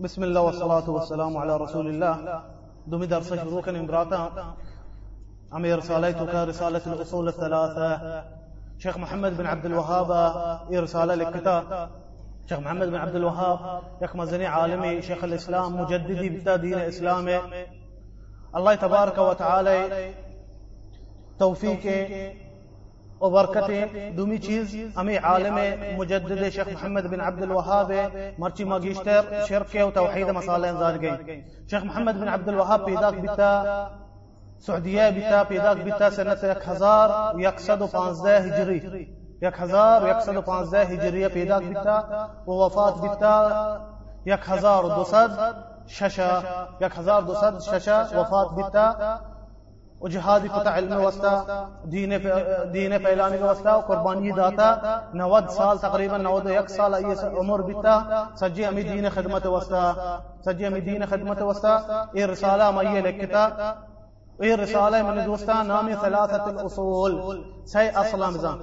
بسم الله والصلاة والسلام على رسول الله دومي درس شروع كان امراتا عمي رسالتك رسالة الأصول الثلاثة شيخ محمد بن عبد الوهاب رسالة للكتاب شيخ محمد بن عبد الوهاب يك مزني عالمي شيخ الإسلام مجددي بتا دين إسلامي الله تبارك وتعالى توفيق وبركته دومی چیز امی عالم مجدد شیخ محمد بن عبد الوهاب مرچی ماجیشتر شرک و توحید مسائل انزار گئی. شیخ محمد بن عبد الوهاب پیدا بتا سعودیه بتا پیدا بتا سنت 1115 هجری. 1115 هجریه پیدا بتا و وفات بتا 1200 ششا 1200 ششا وفات بتا و جهادی فتح علم وسطہ دین دین پہلانے کے وسطہ قربانی داتا نوت سال تقریباً 91 سال یہ عمر بیتا، سجی امی دین خدمت وسطہ سجی امی دین خدمت وسطہ یہ رسالہ مئی لکھتا یہ رسالہ من دوستان نامی ثلاثت الاصول سی اصل نظام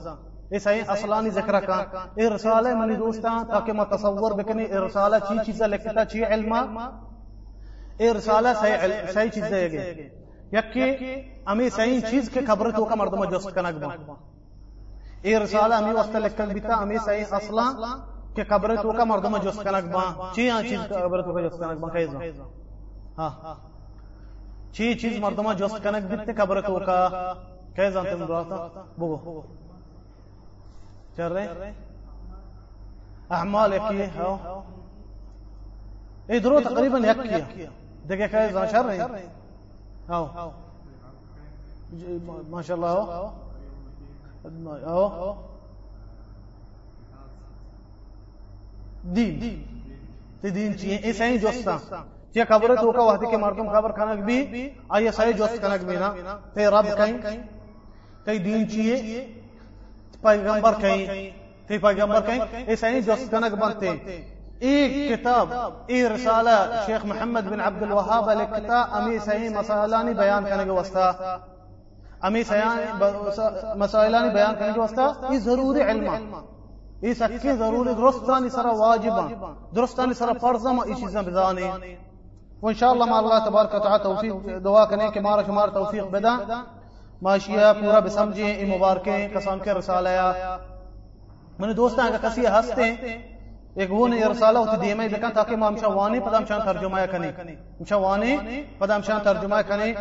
یہ صحیح اصلانی ذکرہ کان یہ رسالہ منی دوستان تاکہ ما تصور بکنی یہ رسالہ چی چیزا لکھتا چی علما یہ رسالہ صحیح چیزا چیزیں یکی امی سین چیز کے خبر تو کا مردم جوست کنک با ای رسالہ امی وقت لکل بیتا، امی سین اصلا کہ خبر تو کا مردم جوست کنک با چی آن چیز خبر تو کا جوست کنک با کیزا ہاں۔ چی چیز مردم جوست کنک بیتے خبر تو کا۔ کیزا تم دعاتا بگو چل رہے؟ اعمال یکی ہے۔ ای درو تقریباً یکی دیکھے کیزا شر رہے؟ اهو ما شاء الله. أهو. اهو دین دین چیئے اے سائیں جوستا چیئے خبر تو کا وحدی کے مردم خبر کھنک بھی آئیے سائیں جوست کھنک بھی نا تے رب کہیں تی دین چیئے پیغمبر کہیں تی پیغمبر کہیں اے سائیں جوست کھنک بنتے ایک کتاب ای رسالہ شیخ محمد بن عبد الوهاب لکتا امی صحیح مسائلانی بیان کے واسطہ امی سیان نے بیان کرنے کے واسطے یہ ضروری علم یہ سکے ضروری درستانی سرا واجبا درستانی سرا فرضا ما یہ چیزاں بزانے و انشاءاللہ ما اللہ تبارک و تعالی توفیق دعا کرنے کہ مارا شمار توفیق بدا ماشیہ پورا بسمجھیں یہ مبارکیں قسم کے رسالہ۔ میں نے دوستاں کا کسی ہستے ایک وہ نے رسالہ ہوتی دیئے میں دیکھا تاکہ ما امشاء وانی پدا ہمشان ترجمہ کرنے امشاء وانی پدا ہمشان ترجمہ کرنے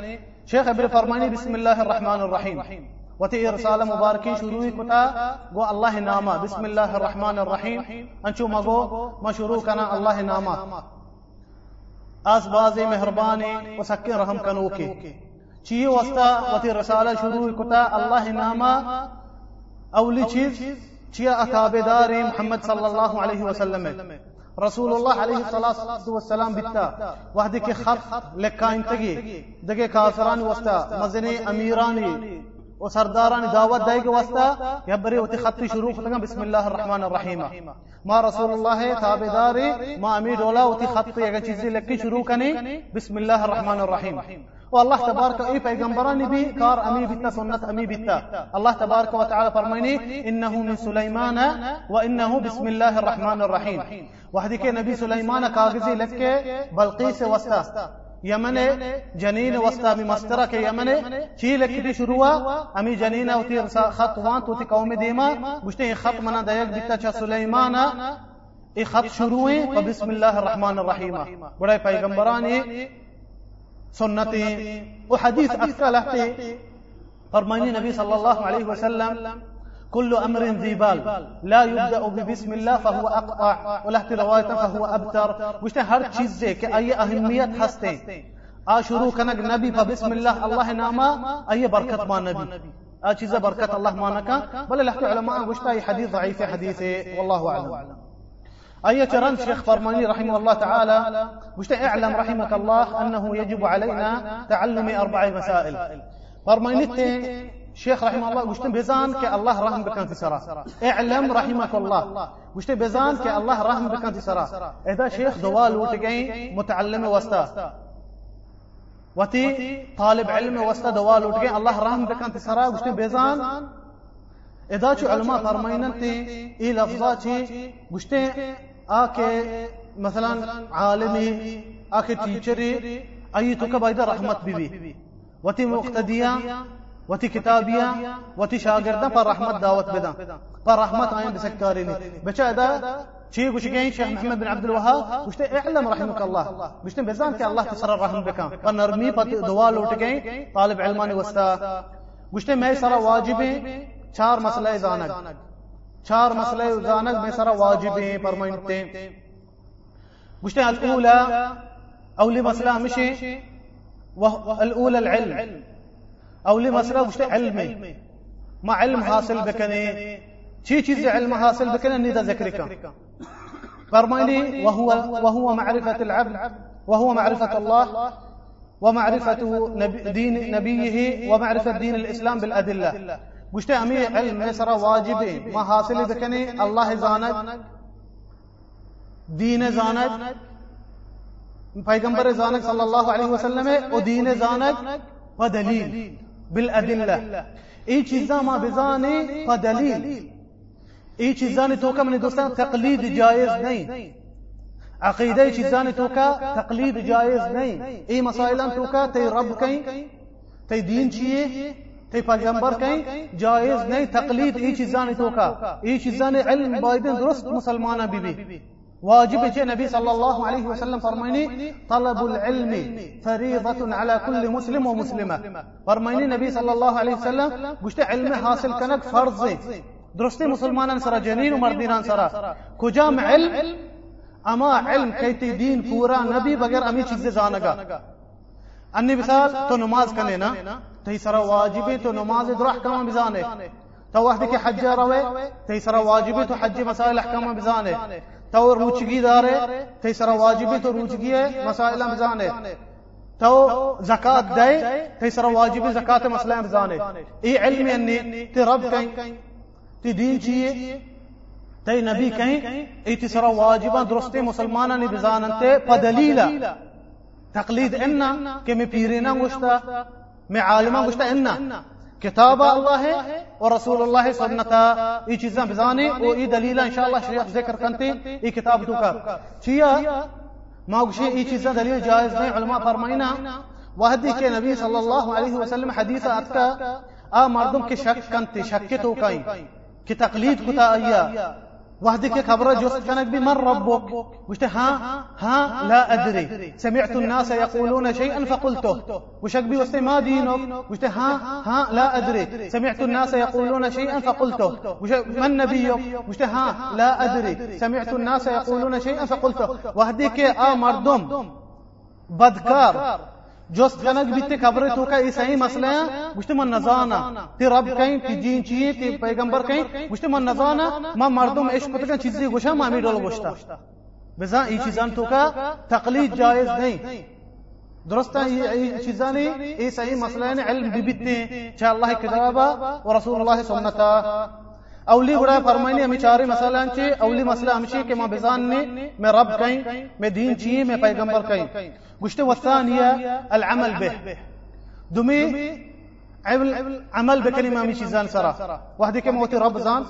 شیخ ابن فرمانی بسم اللہ الرحمن الرحیم، وتی رسالہ مبارکی شروع کتا، گو اللہ ناما بسم اللہ الرحمن الرحیم، انچو مگو ما شروع کنا اللہ ناما آس بازی مہربانی، و سکن رحم کنو کے۔ چیئے وستا وتی رسالہ شروع کتا، اللہ ناما اولی چیز، چیا اتابدار محمد صلی اللہ علیہ وسلم رسول اللہ علیہ الصلوۃ والسلام بتا وحدی کے خط لکائن تگی دگے کافران وستا مزنی امیرانی و سرداران دعوت دائے کے واسطہ یا بری ہوتی خطی شروع کرتا بسم اللہ الرحمن الرحیم. ما رسول اللہ تابدار ما امیر اولا ہوتی خطی اگر چیزی لکی شروع کنی بسم اللہ الرحمن الرحیم. والله تبارك اي پیغمبران بي كار امي بتا سنت امي بتا الله تبارك وتعالى فرميني انه من سليمان وانه بسم الله الرحمن الرحيم وحدي کے نبی سليمان کاغذی لگ کے بلقیس وسطا یمن جنین وستا می مستره کے یمن چې لکه شروع وا امي جنین اوتی خط وان تو قوم دیما مشته خط منا د دیتا چا سلیمانا ای خط شروع و بسم اللہ الرحمن الرحیم۔ بڑے پیغمبرانی سنتی او حدیث اکتا لہتی فرمانی نبی صلی الله علیہ وسلم كل أمر ذي بال. لا يبدأ ببسم الله فهو أقطع ولا رواية فهو أبتر. وش هر چیز أي أهمية ہستے. آ شروع کنگ نبی فبسم الله الله ناما أي بركة ما نبي آ چیز بركة الله ما نكا بل لحت علماء وش حديث ضعيف حديثه والله أعلم. أي ترن شيخ فرماني رحمه الله تعالى مش اعلم رحمك الله أنه يجب علينا تعلم أربع مسائل. فرماني شيخ رحمه الله مش بزان كي الله رحم بكان في سرا اعلم رحمك الله. مش بزان كي الله رحم بكان في سرا إذا شيخ دوال وتقين متعلم وستا وتي طالب علم وستا دوال وتقين الله رحم بكان في سرا مش بزان؟ إذا شو علماء فرماني إيه لفظات مش آکے مثلا عالمي أخي تيچري اي تو بايدا رحمت بي وتي مقتديا وتي كتابيا وتي شاگردا پر رحمت دعوت بدا پر رحمت آين بسكاريني بچا دا شيء وش جاي شيخ محمد بن عبد الوهاب وش اعلم رحمك الله. وش بزان كي الله تسر الرحم بك فنرمي بات دعاء لوٹ گئے طالب علماني وستا. وش ما سرا واجب چار مسئلہ زانگ. چار مسئلہ زانگ میں سرا واجب ہیں فرمائتے وش الاولى اولي مسئلہ مشي الاولى العلم. اولي مسئلہ وش علمي. ما علم حاصل بكني. شي چیز علم حاصل بكني ندا ذكرك فرماني وهو وهو معرفة العبد. وهو معرفة الله. ومعرفة دين نبيه ومعرفة دين الإسلام بالأدلة. گوشته امی علم سرا واجبه ما حاصل بکنی الله زاند دین زاند پیغمبر زاند صلی الله علیه وسلم و دین زاند و دلیل. بالأدلة. ای چیزا ما و دلیل ای چیزانی تو کا من دوستان تقلید جایز نہیں عقیده چیزانی تو کا تقلید جایز نہیں ای مسائلان تو کا تی رب کہیں تی دین چیئے تی پیغمبر کہیں جائز نہیں تقلید ای چیزانی تو کا ای چیزانی علم بایدن درست مسلمانہ بی بی واجب ہے نبی صلی اللہ علیہ وسلم فرمائنی طلب العلم فریضة على كل مسلم و مسلمہ فرمائنی نبی صلی اللہ علیہ وسلم گوشت علم حاصل کنک فرض درستی مسلمانان سرا جنین و مردینان سرا کجام علم؟ اما علم کہتی دین پورا نبی بغیر امی چیزیں جانگا انی مثال تو نماز کنے نا؟ تہی سرا واجبی تو نماز در احکام بزانے. تو وحدی کے حج روے تہی سرا واجبی تو حج مسائل احکام بزانے. تو روچگی دار ہے تیسرا واجبی تو روچگی ہے، مسائل امزان ہے۔ تو زکات دے تیسرا واجبی زکات مسئلہ امزان ہے۔ یہ علم یعنی تی رب کہیں، تی دین چاہیے تی نبی کہیں، ای سرا واجبا درست مسلمانا نی بزانتے پدلیلا تقلید اننا کہ میں پیرینا گشتا میں عالمہ گشتا اننا کتاب اللہ ہے اور رسول اللہ سنتا ای چیزاں بزانے او ای دلیلا انشاءاللہ شریعت ذکر کنتے ای کتاب تو کر۔ چیا ما گوشے ای چیزاں دلیل جائز نہیں علماء فرمائنا وحدی کے نبی صلی اللہ علیہ وسلم حدیث اتکا آ مردم کے شک کنتے، شک کے تو کائیں کہ تقلید کتا ایا وحدك خبر جوست كانك بمن ربك؟ وش ها ها لا أدري. سمعت الناس يقولون شيئا فقلته. وش بي ما دينك وش ها ها لا أدري. سمعت الناس يقولون شيئا فقلته. وش من نبيك؟ وش ها لا أدري. سمعت الناس يقولون شيئا فقلته. وحدك آ مردم بدكار. جۆستگەنەك بیتێ کەبڕێت مسئلہ ہے مەسلەیە من نەزانە تی رب کہیں تی جین چیە تی پیغمبر کہیں پەیگەمبەرکەین من نەزانە ما مردم عشق کتەکەن چیزی گوشە مامی دەڵ گۆشتە بزان ئی چیزان کا تقلید جائز نہیں۔ درست ہے، یہ چیزاں نہیں، یہ صحیح مسئلہ ہے علم بیبیتنی چا الله کتابا اور رسول اللہ سنتا اولی گڑا فرمائنی، ہمیں چارے مسئلہ چی اولی مسئلہ ہمشی کہ ماں بزان نے، میں رب کہیں، میں دین چیئے، میں پیغمبر کہیں۔ قشته والثانية العمل به. دمي عمل بكلمة مشي زان سرا. واحدة كما وتي رب زان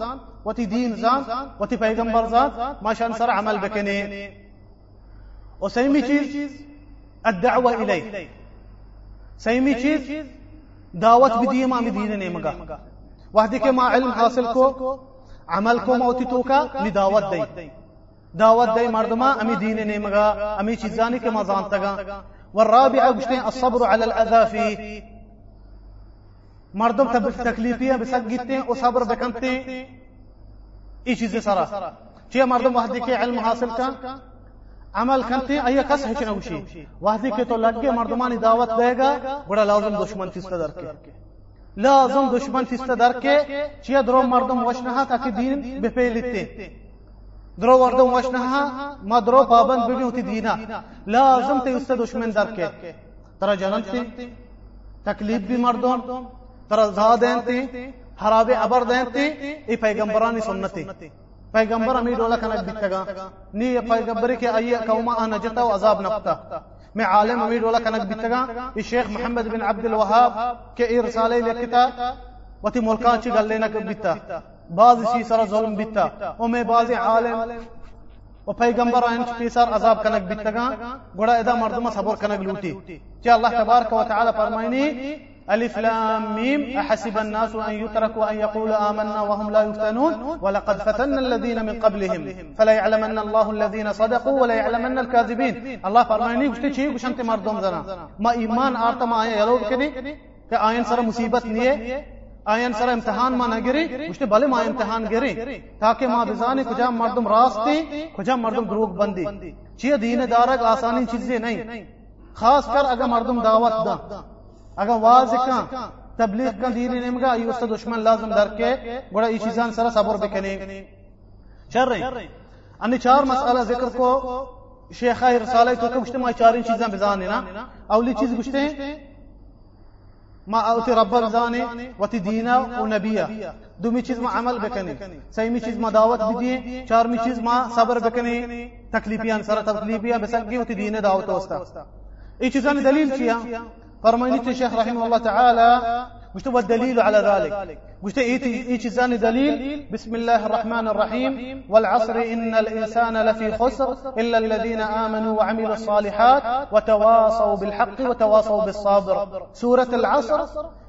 وتي دين زان وتي پیغمبر زان ما شان سرا عمل بكني وسيمي چيز الدعوة إليه. سيمي چيز دعوت بدي ما بدين نيمگا. واحدة كما علم حاصل کو عمل کو موتی تو کا نداوت دي دعوت دي مردما امي دين نيمغا امي چیزانی کے مزان تگا۔ والرابعة گشتين الصبر على الأذى فيه مردم تکلیفیاں بسک گیتے ہیں اور صبر بکنتے ہیں۔ ای چیزیں سرا۔ چیئے مردم وحدی کے علم حاصل کا؟ عمل کرتے ہیں ایہ کس ہے کہ نوشی؟ وحدی کے تو لگ گئے مردمانی دعوت دے گا بڑا لازم دشمن تیستا در کے۔ لازم دشمن تیستا در کے چیئے درو مردم وشنہا تاکہ دین بپیلتے درو وردم وشنها ما درو پابند ببی ہوتی دینا۔ لازم تے اس سے دشمن در کے۔ ترا جنت تے تکلیف بھی مردم ترا زادین تے حراب عبر دین تے ای پیغمبرانی سنتی پیغمبر امی ڈولا کنک بیتگا نی پیغمبر کے آئیے قوما آنا جتا و عذاب نفتا میں عالم امی ڈولا کنک بیتگا ای شیخ محمد بن عبد الوهاب کے ای رسالے لکتا و تی ملکان چی گل لینا بیتا بعض شي سره ظلم بیتا. أو بعض عالم و پیغمبر آین پیسر عذاب کنک بیتگا گوڑا ادا مردم صبر کنک لوٹی. چا اللہ تبارک و تعالی فرمائنی ألف لام ميم أحسب الناس أن يتركوا أن يقولوا آمنا وهم لا يفتنون ولقد فتنا الذين من قبلهم فلا يعلمن الله الذين صدقوا ولا يعلمن الكاذبين الله فرمائني گشتے چی گشنت مردم زنا؟ ما ایمان آرتا ما آیا یلو بکنی کہ آئین سر مصیبت نیے آئین سر امتحان ما نگری گشتے بلے ما امتحان گری، تاکہ ما بزانی کجا مردم راستی، کجا مردم دروغ بندی۔ چیہ دین دارک آسانی چیزیں نہیں۔ خاص کر اگر مردم دعوت دا۔ اگر واضح کن تبلیغ کن دینی نمگا ای وسط دشمن لازم درکے گوڑا ای چیزان سر صبر بکنی۔ چر رہی؟ انی چار مسئلہ ذکر کو شیخہ رسالہ تو کہ گشتے ما چارین چیزاں بزانے نا۔ اولی چیز گشتے ہیں ما اوتی رب بزانے وتی دینا و دومی چیز ما عمل بکنی. سیمی چیز ما دعوت بدیے چارمی چیز ما صبر بکنی. تکلیفیان سر تکلیفیان بسکی وتی دین دعوت وستا ای چیزان دلیل چیا فرمانيت الشيخ رحمه الله تعالى وش تبغى الدليل على ذلك. وش إيش زاني دليل؟ بسم الله الرحمن الرحيم. والعصر إن الإنسان لفي خسر إلا الذين آمنوا وعملوا الصالحات وتواصوا بالحق وتواصوا بالصبر. سورة العصر.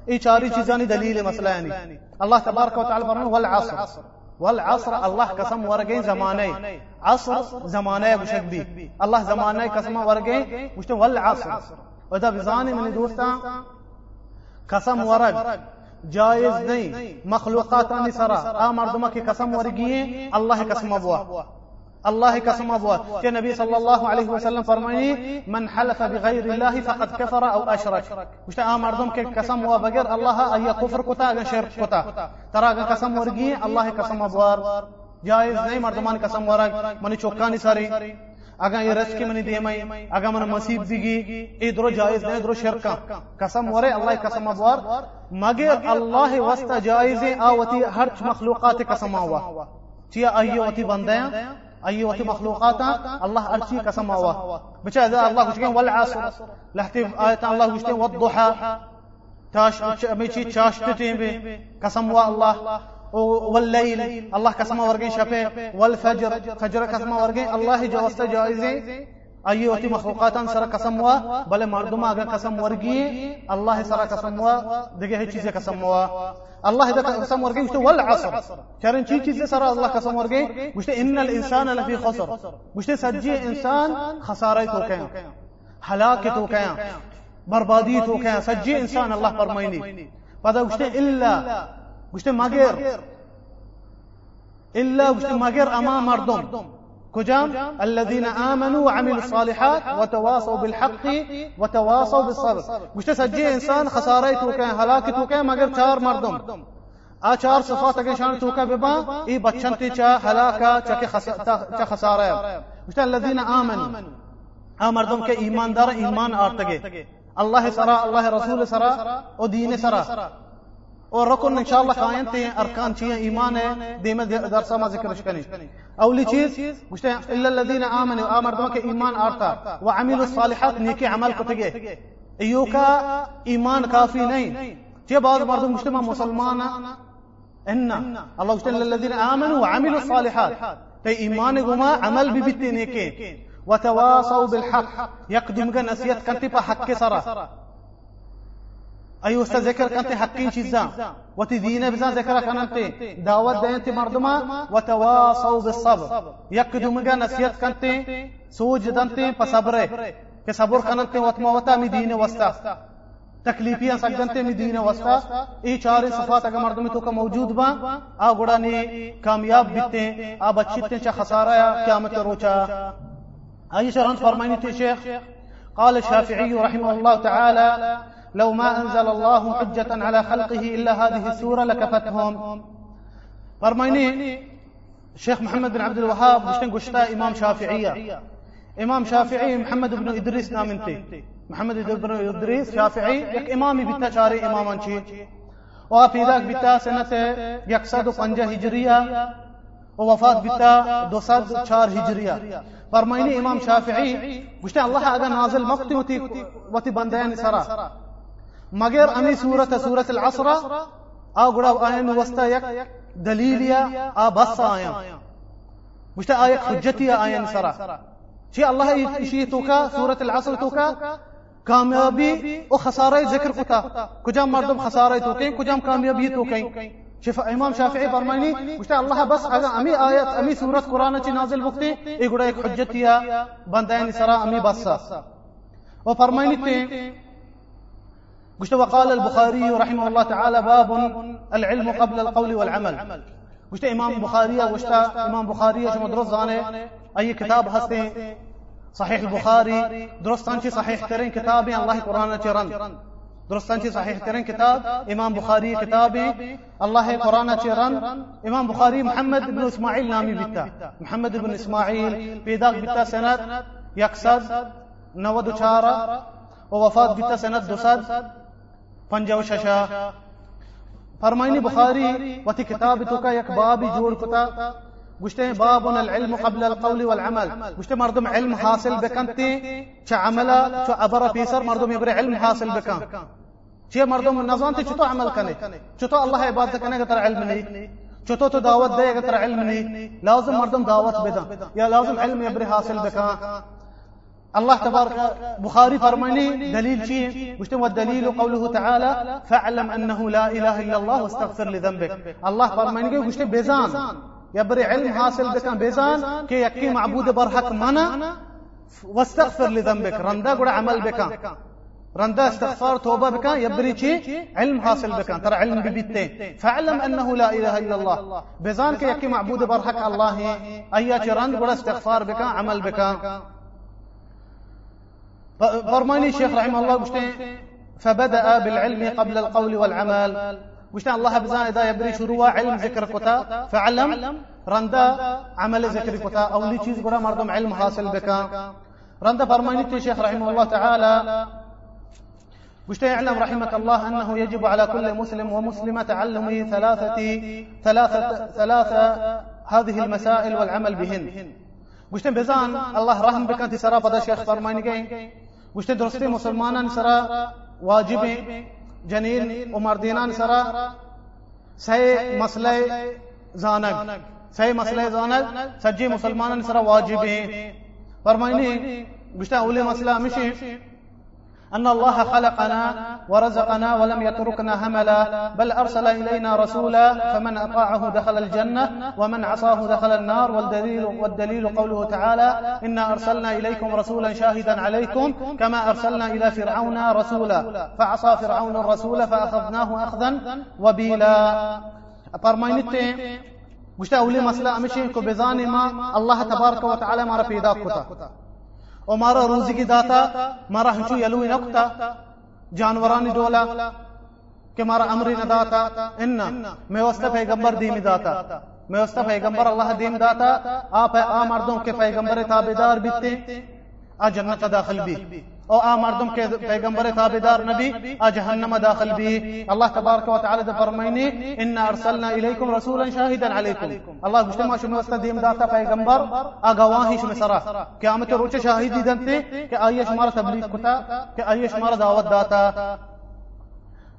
إيش زاني دليل مثلا؟ يعني الله تبارك وتعالى فرمان والعصر. والعصر. الله قسم ورقين زماني. عصر زماني بشك بي الله زماني قسم ورقين. وش والعصر. وده بزاني من دوستا قسم ورق جائز نہیں مخلوقات سرا آ مردمہ کی قسم ورگی اللہ قسم ابوا۔ الله قسم ابوا۔ کہ نبی صلی اللہ علیہ وسلم فرمانی من حلف بغیر اللہ فقد کفر او اشرک. مش آ مردم کے قسم ہوا بغیر اللہ ای کفر کتا اگر شرک کتا؟ ترا قسم ورگی اللہ قسم ابوار جائز نہیں مردمان قسم ورگ منی چوکانی ساری۔ اگا یہ رس کی منی دیمائی اگا من مسیب دیگی ایدرو جائز نہیں ایدرو شرکا قسم ورے اللہ قسم ابوار مگر اللہ وسط جائز آواتی ہر مخلوقات قسم آوا۔ چیا آئیے واتی بندے ہیں آئیے واتی مخلوقات ہیں اللہ ہر چی قسم آوا۔ بچہ، اذا اللہ کچھ گئے والعاصر لہتی آیت اللہ کچھ گئے والضحا تاش امیچی چاشتتیں بھی قسم ہوا اللہ۔ والليل. الله قسم ورگين شفه والفجر. فجر قسم ورگين الله جوست جائزه اي وتي مخلوقات سر قسم وا بل مردما اگر قسم ورگي الله سر قسم وا دغه هي چیز قسم وا الله اذا قسم ورگي مشته والعصر. چرن چی چیز سر الله قسم ورگي مشته إن الإنسان لفي خسر. مشته سجي إنسان خسارة تو کیا هلاك تو کیا بربادی تو کیا سجي إنسان الله فرماینی پدا مشته إلا گوشته مگر إلا گوشته مگر أما مردم. كجام الذين آمنوا وعملوا الصالحات وتواصوا بالحق وتواصوا بالصبر. گوشته سجی إنسان خساره تو که هلاک تو که مگر چار مردم. آ چار صفات اگر شان تو که ببا ای بچن تی چا هلاکا چا خساره گوشته الذين آمنوا. آ مردم که ایمان دار ایمان آرتگه. الله سرا الله رسول سرا و دین سرا. اور رکن انشاءاللہ قائم تے ارکان چیئے ایمان ہے دیمہ درسہ ما ذکر شکنی۔ اولی چیز گوشتے ہیں الا الذین آمنوا آمردوں کے ایمان آرتا وعملوا الصالحات نیکی عمل کو تگے۔ ایو کا ایمان کافی نہیں۔ چیئے بعض مردم گوشتے ہیں مسلمان ان اللہ گوشتے ہیں الذین آمنوا وعملوا الصالحات۔ تے ایمان گما عمل بھی بیتے نیکے وتواصوا بالحق يقدم گا نصیحت کرتی پا حق کے سرا أي أستاذ ذكر كانت حقين شيزا وتدين بزا ذكر كانت دعوت دينت مردما و وتواصوا بالصبر. يقدو مغا نسيت كانت سوج دنت فصبر کہ صبر کننت وتما وتا می دین وستا تکلیفیاں سگنتے می دین وستا ای چار صفات اگر مردمی تو کا موجود با. آ گڑا نے کامیاب بیتے آ بچتے چا خسارہ قیامت روچا آئی شرحان فرمائنی تھی شیخ. قال الشافعي رحمه الله تعالى لو ما أنزل الله حجة على خلقه إلا هذه السورة لكفتهم. فرميني الشيخ محمد بن عبد الوهاب مشتن قشتا إمام شافعية. إمام شافعي محمد بن إدريس نامنتي. محمد بن إدريس شافعي يك إمامي بتا شاري إماما شي. وفي ذاك بتا سنة يقصد پنجة هجرية ووفات بتا دو صد چار هجرية. فرميني إمام شافعي قشتا الله أغا نازل مقتي وتي, بنديان سرا. مگر امی صورت صورت العصر آ گڑا آئین وستا یک دلیلیا آ بس آیا گوشته آية حجتي آية نسرا چی الله ایشی توکا سورة العصر توکا کامیابی و خسارة ذکر کتا کجام مردم خسارة توکیں کجام کامیابی توکیں شوف إمام شافعي فرماني وشتا الله بس اگر أمي آيات أمي سورة قرآن چی نازل بکتے ایک گوڑا ایک حجت یا بندین سرا امی بسا وفرماني تين. قلت وقال البخاري رحمه الله تعالى باب العلم قبل القول والعمل. قلت إمام بخاري قلت إمام بخاري شو مدرس أي كتاب هستي؟ صحيح البخاري. درستان صحيح ترين كتابي؟ الله قرآن ترن. درستان چی صحیح ترین کتاب إمام بخاری کتابی الله قرآن چیران إمام بخاری محمد بن اسماعیل نامی بیتا محمد بن اسماعیل پیدا بیتا سند یکصد نود و چارا و وفات بیتا دوصد پنجا و ششا فرمائنی بخاری وتی کتاب تو کا یک بابی جوڑ کتا گشته باب العلم قبل القول والعمل گشته مردم علم حاصل بکنتی چه عملا چه عبر پیسر مردم يبري علم حاصل بکن چه مردم نظانتی چطور عمل کنه چطور الله عبادت کنه اگر علم نی چطور تو دعوت ده اگر علم نی لازم مردم دعوت بدن یا لازم علم يبري حاصل بکن الله تبارك بخاري فرماني دليل شيء. مش والدليل قوله تعالى فاعلم أنه لا إله إلا الله واستغفر لذنبك. الله فرماني مش بيزان يبري علم حاصل بكان بيزان كي يكي معبود برحق منا واستغفر لذنبك. رندا قد عمل بكان رندا استغفار توبة بكان يبري شيء علم حاصل بكان ترى علم ببيتين. فاعلم أنه لا إله إلا الله. بيزان كي يكي معبود برحق الله أيات رند قد استغفار بكان عمل بكان فرماني الشيخ رحمه الله فبدأ بالعلم قبل القول والعمل. وشتان الله بزان إذا يبري شروع علم ذكر كتا فعلم رندا عمل ذكر كتا أو لي چیز گرا مردم علم حاصل بكا رندا فرماني الشيخ رحمه الله تعالى. وشتا يعلم رحمك الله أنه يجب على كل مسلم ومسلمة تعلم ثلاثة ثلاثة ثلاثة هذه المسائل والعمل بهن. وشتا بزان الله رحم بك أنت سرا بدا شيخ فرماني گوشت درسته مسلمان سرا واجب جنین عمر دینا سرا صحیح مسئلہ زانگ۔ صحیح مسئلہ زانگ۔ سجی مسلمان سرا واجب فرمائنی گشتہ اول مسئلہ ہمیشہ أن الله خلقنا ورزقنا ولم يتركنا هملا بل أرسل إلينا رسولا فمن أطاعه دخل الجنة ومن عصاه دخل النار والدليل, والدليل قوله تعالى إنا أرسلنا إليكم رسولا شاهدا عليكم كما أرسلنا إلى فرعون رسولا. فعصى فرعون الرسول فأخذناه أخذا وبيلا. فرماینت مشتا اولی مسئلہ ہمیشہ کو بزان ما الله تبارك وتعالى ما رفيدا كتا. او مارا روزی کی داتا، مارا ہنچو یلوی نکتا جانورانی ڈولا، کہ مارا امری نداتا ان میں وسط پیغمبر دیم داتا، میں وسط پیغمبر اللہ دیم داتا، آپ آ مردوں کے پیغمبر تابدار بیتے، آ جنت داخل بھی۔ او آ مردم کے پیغمبر تابدار نبی، آ جہنم داخل بھی۔ اللہ تبارک و تعالی دے فرمائنی ان ارسلنا الیکم رسولا شاہدا علیکم. اللہ گشتما شنو است دیم داتا پیغمبر، آ گواہی شنو سرا۔ قیامت روچ شاہدی دنتے کہ آئیے شمارا تبلیغ کتا، کہ آئیے شمارا دعوت داتا۔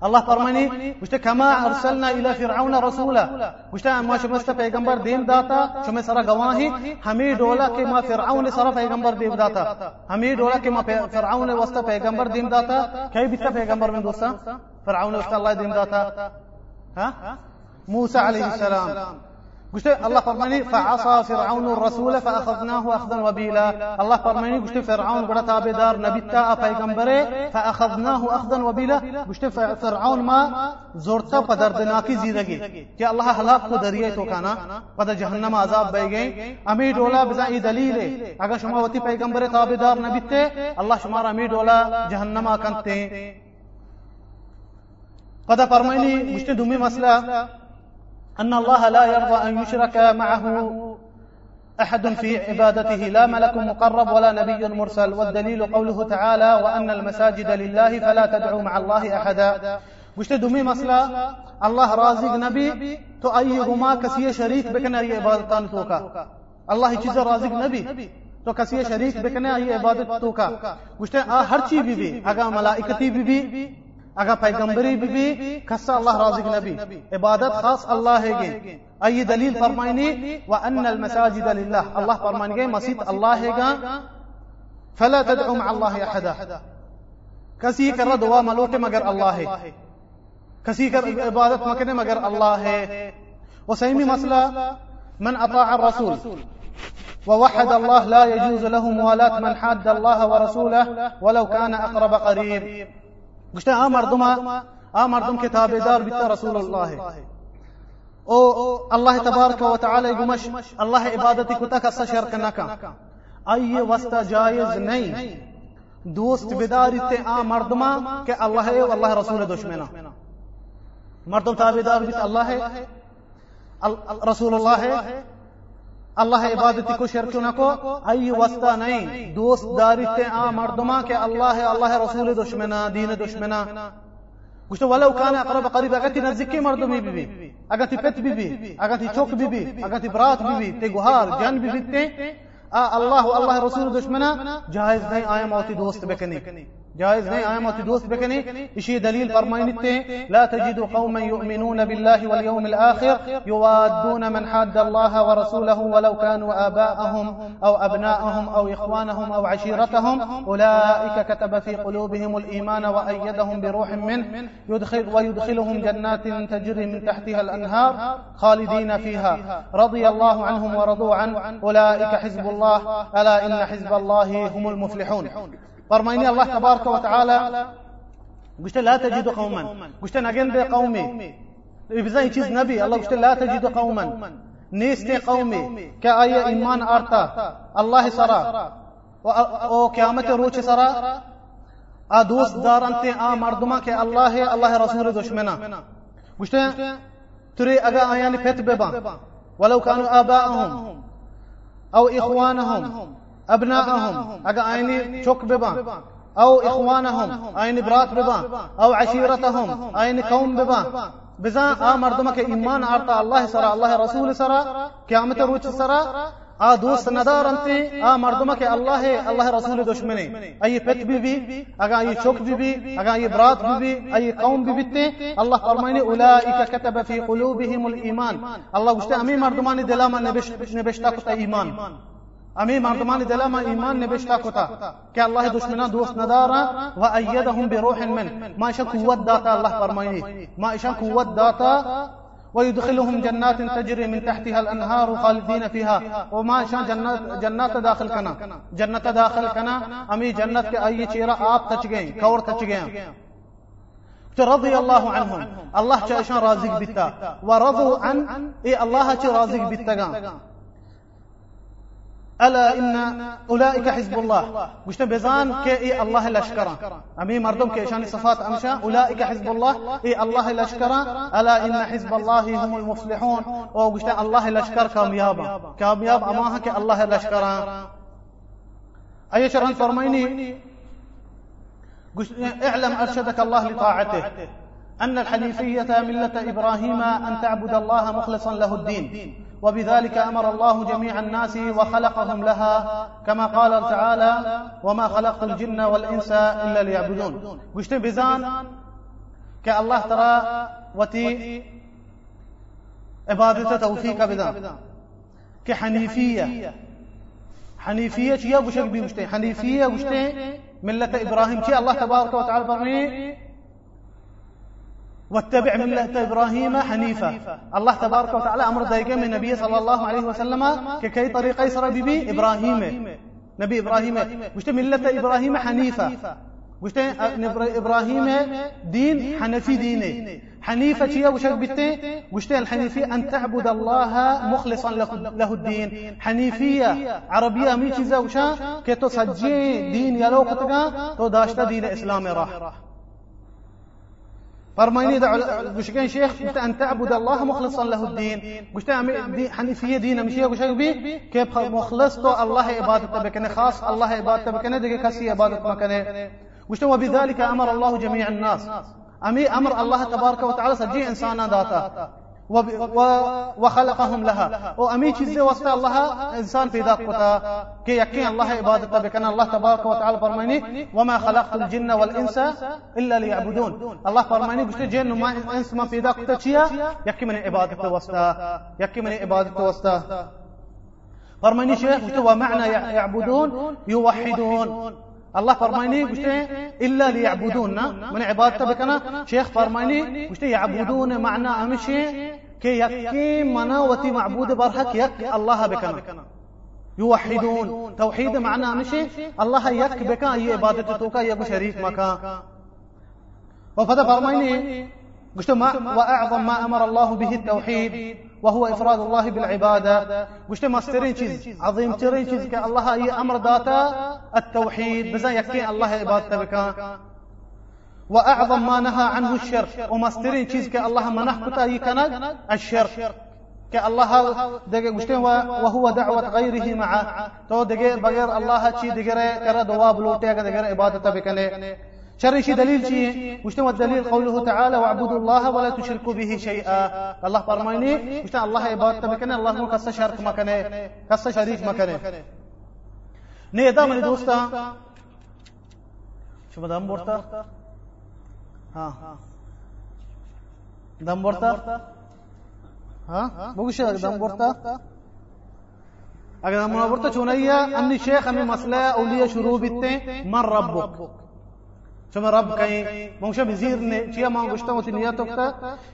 الله فرماني وشتا كما أرسلنا إلى فرعون رسولا. وشتا ما شمست پیغمبر دين داتا شما سرا گواهي همي دولا که ما فرعون سرا پیغمبر دين داتا. همي دولا که ما فرعون وسط پیغمبر دين داتا. كي بيتا پیغمبر من دوستا فرعون وسط الله دين داتا. ها؟ موسى عليه السلام. گوشته الله فرمانی فعصى فرعون الرسول فاخذناه اخذا وبيلا۔ الله فرمانی گوشته فرعون گوره تابعدار، نبی تا پیغمبره فاخذناه اخذا وبيلا۔ گوشته فرعون ما زورتا پدردناکی زندگی۔ کہ اللہ ہلاک کو دریا تو کانا پتہ جہنم عذاب بہ گئی امی ڈولا بزا ای دلیل اگر شما وتی پیغمبر تابعدار نبی تے، اللہ شمار امی ڈولا جہنم کنتے پتہ فرمانی گوشته دومی مسئلہ۔ أن الله لا يرضى أن يشرك معه أحد في عبادته. لا ملك مقرب ولا نبي مرسل. والدليل قوله تعالى وأن المساجد لله فلا تدعوا مع الله أحدا. گوشته دومی مسئلہ الله رازق نبی تو ایهما کسی شریک بکنه ای عبادتان تو کا الله چیز رازق نبی. تو کسی شریک بکنه ای عبادت تو کا گوشته هر چی بھی بھی اگر ملائکتی بھی بھی اگر پیغمبری بھی کسا اللہ رازق نبی. عبادت خاص ہے گے اي دلیل فرمائنی وان المساجد لله. الله فرمائنی گے مسجد اللہ ہے گا فلا تدعوا مع الله احدا. کسی کر دعا ملوٹ مگر اللہ ہے کسی کر عبادت مکنے مگر اللہ ہے وسيمي مسئلہ من اطاع الرسول. ووحد الله لا يجوز له موالاة من حاد الله ورسوله ولو كان أقرب قريب. گشته آ مردم آ مردم که تابعدار بیت رسول الله او الله تبارک و تعالی گمش الله عبادتی کتا کسا شرک نکا ای وسط جایز نہیں۔ دوست بداری تے آ مردما کہ اللہ ہے اللہ رسول دشمنا مردم تابعدار بیت اللہ ہے رسول اللہ ہے۔ اللہ عبادتی کو شرک نہ کو ای وسطہ نہیں۔ دوست داری تے آ مردما کہ اللہ ہے، اللہ رسول دشمنا دین دشمنا گوشت ولو كان اقرب قريب اگتی نزدیکی مردمی بی بی اگتی پت بی بی اگتی چوک بی بی اگتی برات بی بی تے گوهار جان بی بی تے الله الله رسول دشمنا جائز نہیں آیا موتی دوست بکنی۔ جائز نہیں آیا موتی دوست بکنی اسی دلیل فرمائنتے لا تجد قوما يؤمنون بالله واليوم الآخر يوادون من حاد الله ورسوله ولو كانوا آباءهم أو أبناءهم أو إخوانهم أو عشيرتهم. أولئك كتب في قلوبهم الإيمان وأيدهم بروح منه يدخل ويدخلهم جنات تجري من تحتها الأنهار خالدين فيها. رضي الله عنهم ورضوا عنه. أولئك حزب الله ألا إن حزب الله هم المفلحون. فرمائني الله تبارك وتعالى. قلت لا تجد قوما. نجن به قومي. بزي چیز نبي الله قلت لا تجد قوما. نیست قومي. كأي إيمان آرتا. الله سرا. أو قیامت روچ سرا. آ دوست دارنتے آ مردما کہ اللہ ہے اللہ رسول دشمنا گوشتے تري اگا آیان پت ببا. ولو كانوا آباءهم أو إخوانهم. أبناءهم أقا أيني شوك ببان أو إخوانهم أيني برات ببان أو عشيرتهم أيني قوم ببان بزا آ مردمہ کے ایمان آرتا اللہ سرا، اللہ رسول سرا، قیامت روچ سرا۔ آ دوست ندار انتے آ مردمہ کے اللہ اللہ رسول دشمنی۔ ای پت بی بی، اگا ای چوک بی بی، اگا ای برات بی بی ای قوم بی بیتے۔ اللہ فرمائنے اولئیک کتب فی قلوبہم الایمان۔ اللہ گشتے ہمیں مردمان دلاما نبشتا کتا ایمان۔ امی مردمان دل ما ایمان نبشتا کتا کہ اللہ دشمنان دوست ندارا و ایدهم بروح من. ما ایشان قوت داتا اللہ فرمائنی ما ایشان قوت داتا ويدخلهم جنات تجري من تحتها الأنهار خالدين فيها. وما شان جنات جنات داخل کنا جنت داخل کنا امی جنت کے ای چیرا آپ تچ گئے کور تچ گئے رضي الله عنهم. الله چا رازق بتا ورضوا عن إي الله چا رازق بتا ألا إن أولئك حزب الله. مش بزان كي الله الأشكرا أمي مردم كي شان صفات أمشا. أولئك حزب الله. إي الله الأشكرا ألا إن حزب الله هم المفلحون وقشت الله الأشكر كاميابا. كامياب أماها كي الله الأشكرا أي شرحان فرميني؟ اعلم أرشدك الله لطاعته. أن الحنيفية ملة إبراهيم أن تعبد الله مخلصا له الدين. وبذلك أمر الله جميع الناس وخلقهم لها كما قال تعالى وما خلقت الجن والإنس إلا ليعبدون. گشته بزان که الله ترى وتي عبادت توفيق بزان. حنیفیه چیه گوشک بی گشته حنیفیه گشته ملت ابراهیم چی الله تبارک و تعالی فرمی واتبع ملة إبراهيم حنيفا الله تبارك وتعالى أمر دايقا من النبي صلى الله عليه وسلم ككي طريق يسر ببي إبراهيم. نبي إبراهيم. وشت ملة إبراهيم حنيفا وشت إبراهيم دين حنفي ديني. حنيفة شيء وشك بتي وشت الحنيفية أن تعبد الله مخلصا له الدين. حنيفية عربية مي چیزا وشا كتو سجي دين يلو قطقا تو داشتا دين إسلام راح. فرميني قشكين شيخ قلت أن تعبد الله مخلصا له الدين. قلت حنيفية دين مش قلت بي كيف مخلص تو الله عبادته بكنه خاص الله عبادته بكنه دقي كسي عبادة مكنه قلت وبذلك أمر الله جميع الناس. أمي أمر الله تبارك وتعالى سجي إنسانا داتا وخلقهم لها. وأمي چیزیں واسطہ اللہ إنسان پیدا کتا کہ یقین اللہ عبادت بکنا اللہ تبارک و تعالی فرمانی وما خلقت الجن والإنس إلا ليعبدون. الله فرمانی گشتے جن ما انس ما پیدا کتا چیا یقین من عبادت واسطہ یقین من عبادت واسطہ فرمانی شیخ ومعنى يعبدون يوحدون الله فرماني قلت إلا ليعبدوننا من عبادته بكنا شيخ فرماني قلت يعبدون معنى أمشي كي يكي مناوتي معبود برحك يك الله بكنا يوحدون. توحيد معنى أمشي الله يك بكا أي عبادة توكا يك شريك مكا وفدا فرماني قلت ما وأعظم ما أمر الله به التوحيد. وهو إفراد الله بالعبادة. قلت ما سترين چیز عظيم ترين چیز که الله أي أمر داتا التوحيد. بزا يكفي الله عبادته بك. وأعظم ما نهى عنه الشرك. وما سترين چیز که الله منح كتا يكنك الشرك. كالله دقي قشتين وهو دعوة غيره معه. تو دقي بغير الله چي دقي كرا دواب لوتي دقي عبادته بكنه. شرشي دليل شيء مجتمع الدليل قوله تعالى واعبدوا الله ولا تشركوا به شيئا. الله فرماني مجتمع الله عبادت مكنه الله مو كسا شرك مكنه. كسا شريك مكنه. نه دا من دوستا. شو دم برتا ها. دم برتا ها. بگوش دم برتا اگر دم برتا چونيا أني شيخ امي مسألة اولية شروع بيته من ربك. چما رب کاي مونږه بزير نه چیا ما غشتو ته نیت وکړه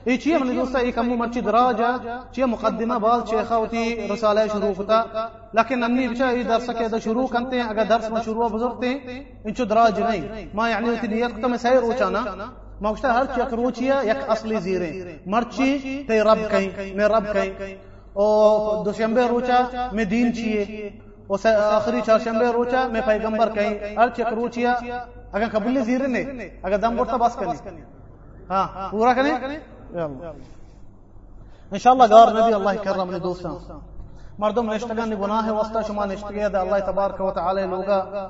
ای چیا موږ دوستا ای کمو مرچی دراجا چیا مقدمه باز شیخه وتی رساله شروع ہوتا۔ لیکن انی بچا ای درس کې دا شروع کرتے ہیں، اگر درس میں شروع بزرگتے ہیں ان چو دراج نہیں۔ ما یعنی ہوتی نیت تو میں سیر اوچانا مغشتہ ہر کرو چیا یک اصلی زیرے مرچی تے رب کہیں، میں رب کہیں۔ او دوشنبه روچا، میں دین چیے او آخری چهارشنبه روچا، میں پیغمبر کہیں۔ ہر چک روچیا اگر قبول زیر نے اگر دم گھٹتا بس کرنی۔ ہاں پورا کریں؟ انشاءاللہ گار نبی اللہ کرم نے دوستاں، مردم نشتگان نے گناہ ہے، وسطہ شما نشتگیا دا اللہ تبارک و تعالی لوگا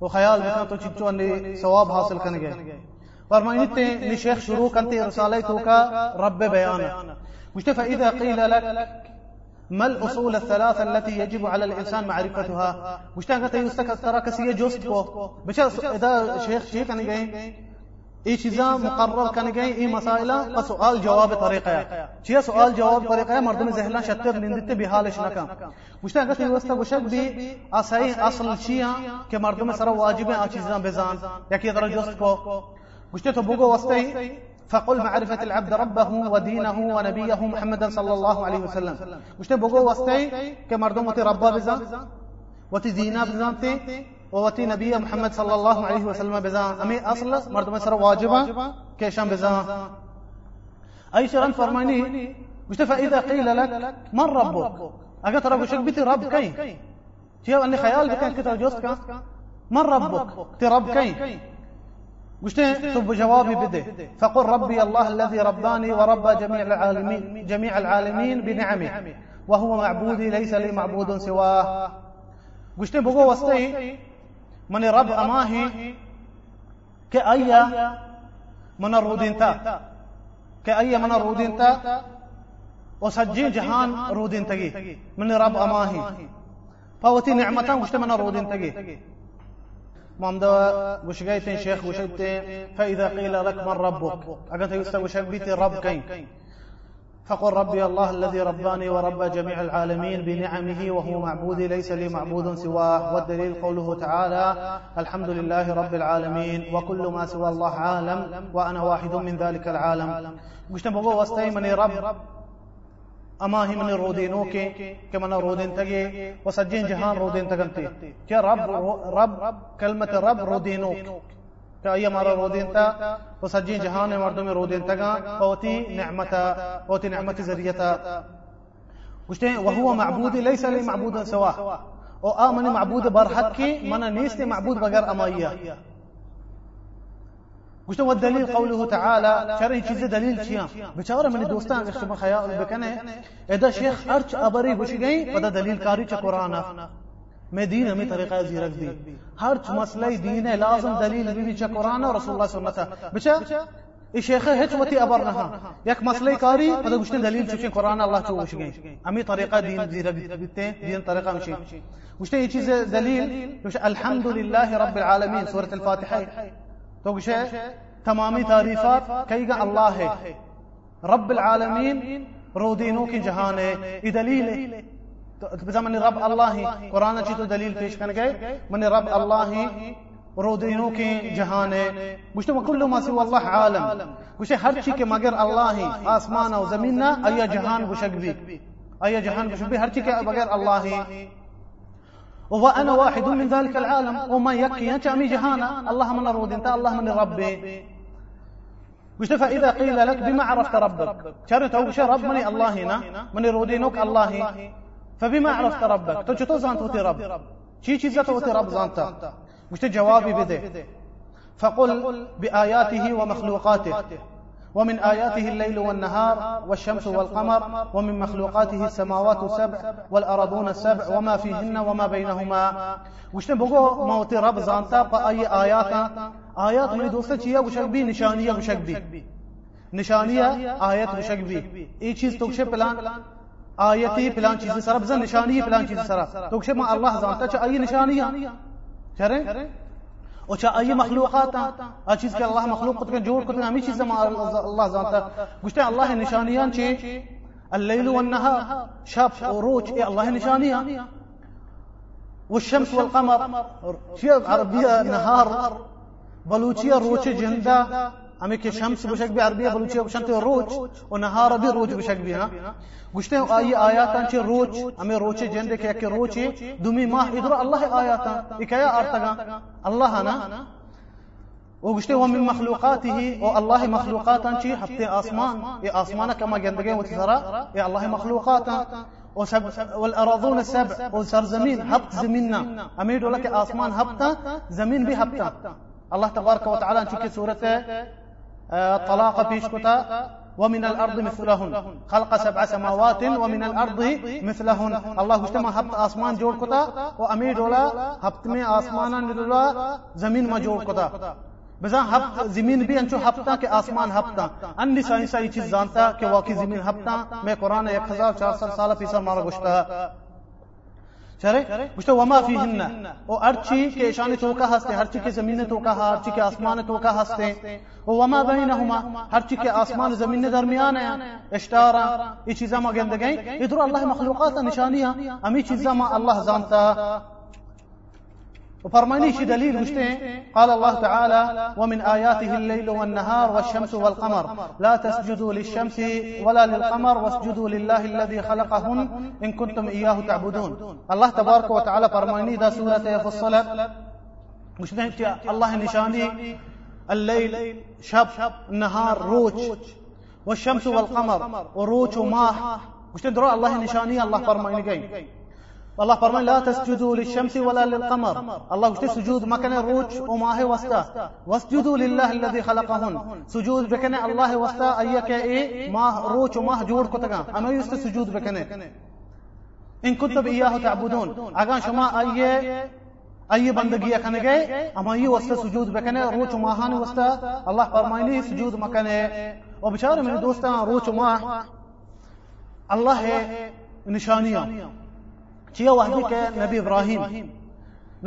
وہ خیال بکن تو چچو انی سواب حاصل کرنے گئے۔ فرمائنی تے نشیخ شروع کرتے رسالہ تو کا رب بیان۔ مجھتے فائدہ قِيلَ لَكَ ما الأصول الثلاثة التي يجب على الإنسان معرفتها؟ مشتاق تيستك ترى كسية جوست بو؟ بچا إذا شيخ شيخ كان جاي اي چیزاں مقرر کرنے گئے ای مسائل کا سوال جواب ہے چیہ سوال جواب ہے مردم ذہلا شتر نندتے بحالش نکا مشتاق کہ واسطہ گوشک بھی اصحیح أصل چیہ کہ مردم سر واجب ہے آ چیزاں بزان. یا کہ طرح جوست کو گشتے تو بگو فقل معرفة العبد ربه ودينه ونبيه محمدا صلى الله عليه وسلم. مشته بگو واسطه که مردم وتی ربا بزن وتی دینا بزن تی و وتی محمد صلى الله عليه وسلم بزن امی أصل مردم سر واجبه که شان بزن شرن فرماني مشته فإذا قيل لك من ربك؟ اگر ترى بشك بيتي رب كاين تيو أني خيال بكان كتر جوست من ربك؟ تي رب كاين قلت ثم جوابي بده. فقل ربي الله الذي رباني وربى جميع العالمين جميع العالمين بنعمه وهو معبودي ليس لي معبود سواه. قلت بقول وسطي من رب أماهي؟ كأي من الرودين تا؟ كأي من الرودين تا؟ وسجين جهان رودين تجي من رب أماهي. فوتي نعمتان قلت من الرودين تجي مامدا وشجيتين شيخ وشجيتين فإذا قيل لك من ربك؟ أقلت يستوى شبيتي رب كين. فقل ربي الله الذي رباني ورب جميع العالمين بنعمه وهو معبودي ليس لي معبود سواه والدليل قوله تعالى الحمد لله رب العالمين وكل ما سوى الله عالم وأنا واحد من ذلك العالم. قلت بقول واستيمني رب. اما ہی من رودینو کے کہ منا رودین تگے و سجین جہان رودین تگنتے کیا رب رب کلمت رب رودینو کہ یہ ہمارا رودین تا و سجین جہان مردوں میں رودین تگا اوتی نعمتا اوتی نعمت ذریتا گشتے وہو معبود ليس لمعبود سوا او امن معبود برحق کی منا نیست معبود بغیر امائیہ گوشت و دلیل قوله تعالى؟ چرا این چیز دلیل چیه بیچاره من دوستان اگر شما خیال بکنه ادا شیخ ارچ ابری گوشی گئی ودا دلیل کاری چ قرآن میں دین ہمیں طریقہ زیرک دی ہر مسئلہ دین ہے لازم دلیل بھی چ قرآن اور رسول اللہ صلی اللہ علیہ وسلم. بچا ای شیخ هیچ وتی ابر نه یک مسئله کاری پدا گوشت دلیل چون قرآن الله تو وشگی امی طریقه دین زیرا بیته دین طریقه میشه گوشت یه چیز دلیل الحمد لله رب العالمین سوره الفاتحه تو گوشت تمامی تعریفات کیگا الله ہے رب العالمین رو دینوں کی جہان ہے یہ دلیل ہے۔ من رب الله قرآن چی تو دلیل پیش کرنے گئے من رب الله رودینوں کے جہان ہے۔ گوشتے کل ما سوى الله عالم۔ گوشتے ہر چی کے مگر اللہ آسمان و زمین نہ ایا جہان گوشک بھی۔ ایا جہان گوشک بھی ہر چی کے بغیر اللہ وأنا واحد من ذلك العالم. وما يكي ينشأ جهانا. الله من رود انت الله من ربي. وش فإذا قيل لك بما عرفت ربك. شرط أو رب مني الله هنا من رودينك الله. فبما عرفت ربك. چطور زانت وتي رب؟ چیزا تو وتي رب زانتا؟ مش جوابي بده. فقل بآياته ومخلوقاته. ومن آياته الليل والنهار والشمس والقمر ومن مخلوقاته السماوات السبع والأرضون السبع وما فيهن وما بينهما. وشتن بگو موت رب زانتا پا اي آيات آيات من دوسته چیه؟ گوشک بی نشانیه گوشک بی. نشانیه آیت گوشک بی. ای چیز توکشه پلان؟ آیتی پلان چیز سره بزن نشانی پلان چیز سره تو که ما الله زانتا چه ای نشانی چرے؟ أو چه ای مخلوقات ا چیز که الله مخلوق کو جوړ کو همی چیز ما الله زانتا گشته الله نشانیان چی الليل والنهار. شب وروج إيه الله نشانيها والشمس والقمر. شيء عربية نهار. بلوچية روچ جندا که شمس بشک بی عربیه بلوچی بشنت روچ و نهار بی روچ بشک بی ها گشته آیه آیاتان چه روچ امی روچ جنده که یک روچ دومی ماه إدرا الله آیاتان اکیا ارتگا الله أنا. و گشته و من مخلوقاته و الله مخلوقاتان چی هفته آسمان. ای آسمان کما گندگه و تسرا ای الله مخلوقاتان. والأراضون السبع والسرزمين هبط زميننا. أميدو لك آسمان هبطة زمين بي هبطة الله تبارك وتعالى نشوف سورة طلاق پیشکتا ومن الارض مثلهن خلق سبع سماوات ومن الارض مثلهن الله اجتمع هفت آسمان جوړ کوتا او امي ډولا هفت مي آسمانان ډولا زمين ما جوړ کوتا. بزا ہفت زمین بھی انچو ہفتہ کے آسمان ہفتہ ان سائنسائی چیز جانتا کہ واقعی زمین ہفتہ میں قرآن ایک ہزار چار سال سالہ پیسا مارا گشتہ چرے گوشتا وما فیہن۔ او ارچی کے اشانی توکا ہستے ہر چی کے زمین توکا ہر چی کے آسمان توکا ہستے۔ وما بينهما هر چی که آسمان زمین درمیان ہے اشتارا یہ چیزا ما گندگیں ادھر اللہ مخلوقات نشانیاں امی چیزا ما اللہ زانتا۔ وفرماني شي دليل مشتين قال الله تعالى ومن آياته الليل والنهار والشمس والقمر. لا تسجدوا للشمس ولا للقمر واسجدوا لله الذي خلقهن إن كنتم إياه تعبدون. الله تبارك وتعالى فرماني دا سورة فصلت. مشتين الله نشاني الليل شب النهار روج والشمس والقمر وروج وش تدروا الله نشانية الله فرماني جاي. الله فرمان لا تسجدوا للشمس ولا للقمر. الله وش سجود ما كان روج وماه وستا واسجدوا لله الذي خلقهن. سجود بكنا الله وستا أيك إيه؟ ما روج وماه جوړ کو اما يست سجود بكنا إن كنتم اياه تعبدون. اگر شما إيه أي بندگی کنه گئے أما یہ واسطة سجود بکنه روچ ماهان واسطة. الله فرمایلی سجود مکنه و بیچاره میره دوستان روچ ماه الله نشانیه چیا وحدی کے نبی ابراہیم۔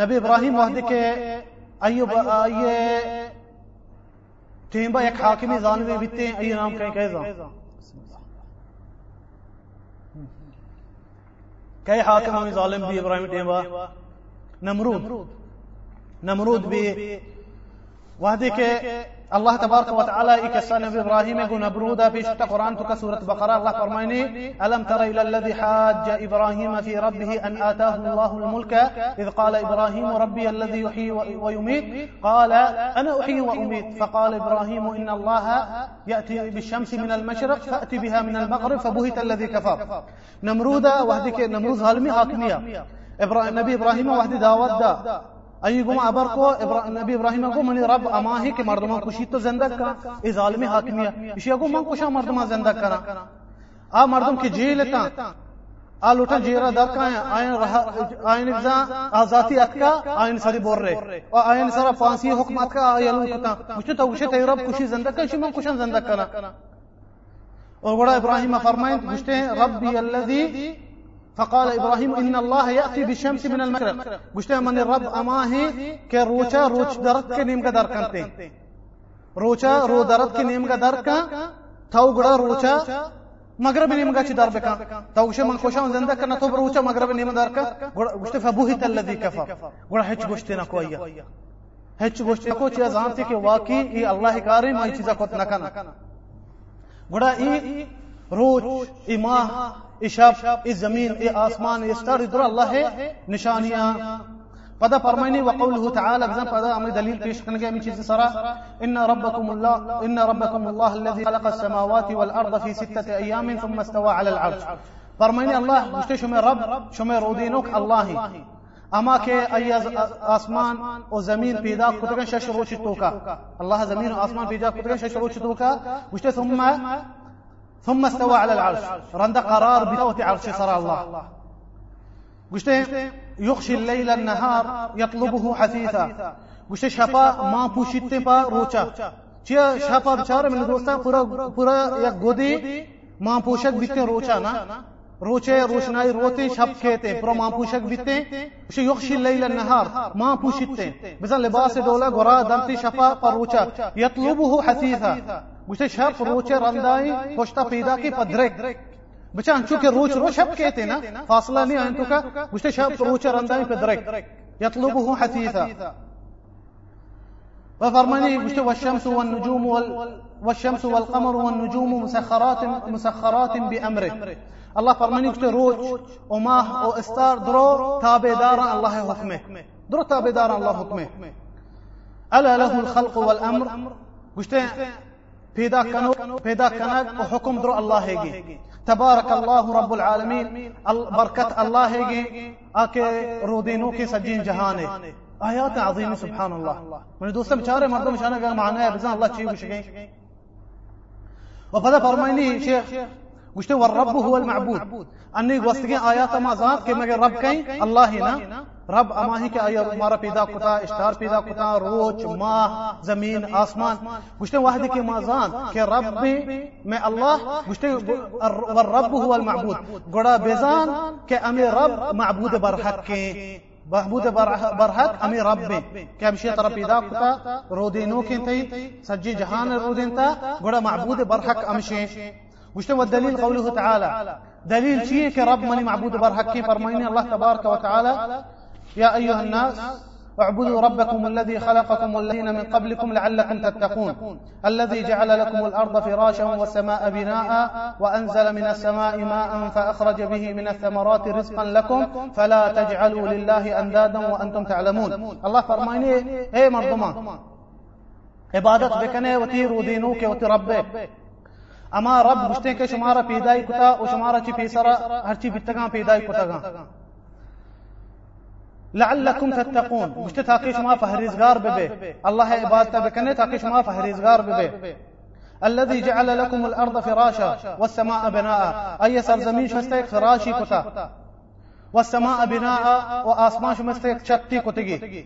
نبی ابراہیم وحدی کے ایوب یہ ٹیمبا ایک حاکمی زانوی بیتے ہیں ایو نام کہیں کہے زان کئی حاکم ہمیں ظالم بھی ابراہیم ٹیمبا نمرود۔ نمرود بھی وحدی کے الله تبارك وتعالى إكسان نبي إبراهيم يقول نبرودا في شتى قرآن تك سورة بقرة. الله فرميني ألم تر إلى الذي حاج إبراهيم في ربه أن آتاه الله الملك؟ إذ قال إبراهيم ربي الذي يحيي ويميت. قال أنا أحيي وأميت. فقال إبراهيم إن الله يأتي بالشمس من المشرق فأتي بها من المغرب فبهت الذي كفر. نمرودا وهذيك نمرود ظالمي حاكمية نبی ابراهیم وحدی دعوت دا. ای ایگم ابر کو نبی ابراہیم کو منی رب اما ہی کہ مردما خوشی تو زندہ کا ای ظالم حاکمیہ۔ اسی کو من خوشا مردما زندہ کرا۔ آ مردم کی جیل تا۔ آ لوٹا جیرا در کا آئین آئین اگزا آزاتی ات کا آئین ساری بور رہے۔ اور آئین سارا پانسی حکمات کا آئین کتا۔ مجھے تو اسے تیرا کشی زندہ کا اسی من خوشا زندہ کرا۔ اور بڑا ابراہیم فرمائیں مجھتے ہیں ربی اللذی فقال ابراهيم ان الله ياتي بالشمس من المشرق گشتے من رب اما ہے کہ روچا روچ درد کے نیم کا در کرتے روچا رو درد کے نیم کا در کا تھاو گڑا روچا مغرب نيمغا چي دار بكا توشه من خوشان زنده كنا تو بروچا مغرب نيم دار کا. گشت فبوهت الذي كفر گڑا هچ گشت نہ کویا هچ گشت کو چي زانتي کہ واقعي ای الله کاري ما چیزا کو نہ کنا. گڑا ای روچ ای ماہ ای شب ای زمین ای آسمان ای ستار در الله نشانیاں. پدا فرمائني وقوله تعالى بزن پدا أمر دليل پیش کرنے من چیز سرا ان ربكم الله ان ربكم الله الذي خلق السماوات والارض في سته أيام ثم استوى على العرش. فرمائني الله مشتے شما رب شما رودینوک الله اما کے ای آسمان و زمین پیدا کتگن شش روچ توکا۔ الله زمین و آسمان پیدا کتگن شش روچ توکا۔ مشتے ثم ثم استوى على العرش رند قرار بتوت عرش سرا الله. گشته يغشي الليل النهار يطلبه حثيثا. گوشه شپا ما پوشیدتے پا روچا. چیا شپا بچارة من دوستا پورا پورا یک گودی ما پوشک بیتے روچا نا. روچے روشنائی روتے شب کہتے پورا ما پوشک بیتے گوشه یخشی اللیل النهار ما پوشیدتے بزن لباس دولا گورا دمتی شپا پا روچا یطلبه حثیثا۔ گوشه شب روچے رندائی پشتا پیدا کی پدرک بچان چونکه روچ رو شب کہتے نا، فاصلہ نہیں آئین تو کا گوشتے شب روچ رندائی پہ درک۔ يطلبه حثيثا وفرماني والشمس والنجوم وال والشمس والقمر والنجوم مسخرات مسخرات بأمره الله فرماني قلت روج وماه واستار درو تابدار الله حكمه. درو تابدار الله حكمه. ألا له الخلق والأمر؟ قلت پیدا کنو پیدا کنک و حکم درو اللہ ہے گی تبارک اللہ رب اللہ ہے گی آکے رودینو کے سجین جہان ہے آیات عظیم سبحان اللہ من دوستم چارے مردم شانہ کا معنی ہے بزن اللہ چیز بشکیں وفدا فرمائنی شیخ گوشتے والرب هو المعبود. انی گوستگی آیات ما ذات کہ مگر رب کہیں اللہ ہی نا رب اما ہی کہ آیا ہمارا پیدا کتا إشتار پیدا کتا روچ ماہ زمین آسمان. گوشتے واحد کے ما ذات کہ رب میں اللہ گوشتے والرب هو المعبود. گوڑا بیزان کہ امی رب معبود برحق. کے محمود برحق امی رب کہ ہم شیط رب پیدا کتا رودینو کی تھی سجی جہان رودین تا گوڑا معبود برحق. امشی هو الدليل قوله تعالى. دليل شيء كرب من معبود برحق فرمين الله تبارك وتعالى. يا أيها الناس اعبدوا ربكم الذي خلقكم والذين من قبلكم لعلكم تتقون. الذي جعل لكم الأرض فراشا والسماء بناء وأنزل من السماء ماء فأخرج به من الثمرات رزقا لكم فلا تجعلوا لله أندادا وأنتم تعلمون. الله فرماني اي مردمان؟ عبادت بكنه وتي رودينوك وتي ربه أما رب گشتے کہ شمارا پیدائی کتا و شمارا چی پیسرا ہر چی بتگاں پیدائی کتا لعلكم تتقون۔ گشتے تاکہ شما فہریزگار ببے۔ اللہ عبادت بکنے تاکہ شما فہریزگار ببے۔ الذي جعل لكم الأرض فراشا والسماء بناء۔ أي سرزمين شمستيك فراشي كتا والسماء بناء وآسمان شمستيك شتي كتگي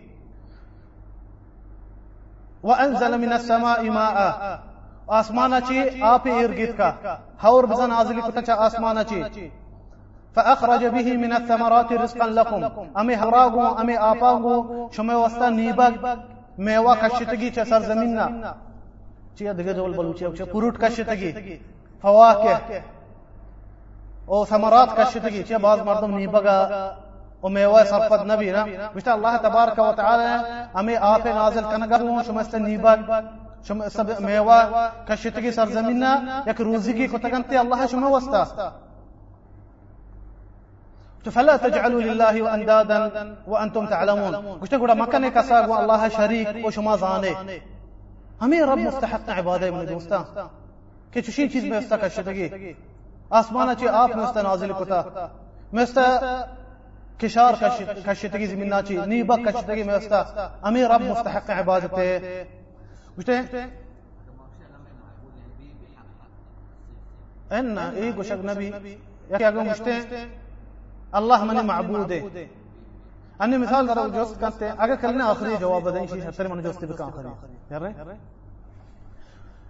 وأنزل من السماء ماء۔ آسمانا چی، آپ آسمانची کا۔ इर्गित بزن آزلی बसन چا آسمانا چی۔ فأخرج به من الثمرات رزقا لكم۔ امي هراغو امي آفاغو شمي وستا نيباك ميوا كشتگي چه سرزميننا چه دغه ډول بلوچي او چه پروت کشتگي فواكه او ثمرات کشتگي چه بعض مردم نيباگا او میوه سرفت نبی نا۔ مشتا الله تبارک و تعالی ہمیں آپ نازل کنگا ہوں شمست نیباگ شما سب میوه کشتگی سرزمین یک روزی کی کتگنتی الله شما وستا فلا تجعلوا لله واندادا وأنتم تعلمون. قلت قول ما كان كساق الله شريك وشما زانه همي رب مستحق عبادة من دوستا کہ چشین چیز میں استا کشتگی آسمانہ چی آپ میں استا نازل کتا میں استا کشار کشتگی زمینہ چی نیبا کشتگی میں استا امی رب مستحق عبادته. مشتاق إن إيه گوشک نبی یکی اگه مشته الله من معبودة. أني مثال درو جوست كانت أجا كلنا آخری جواب بدين شيء حتى من جوست بك آخری يرى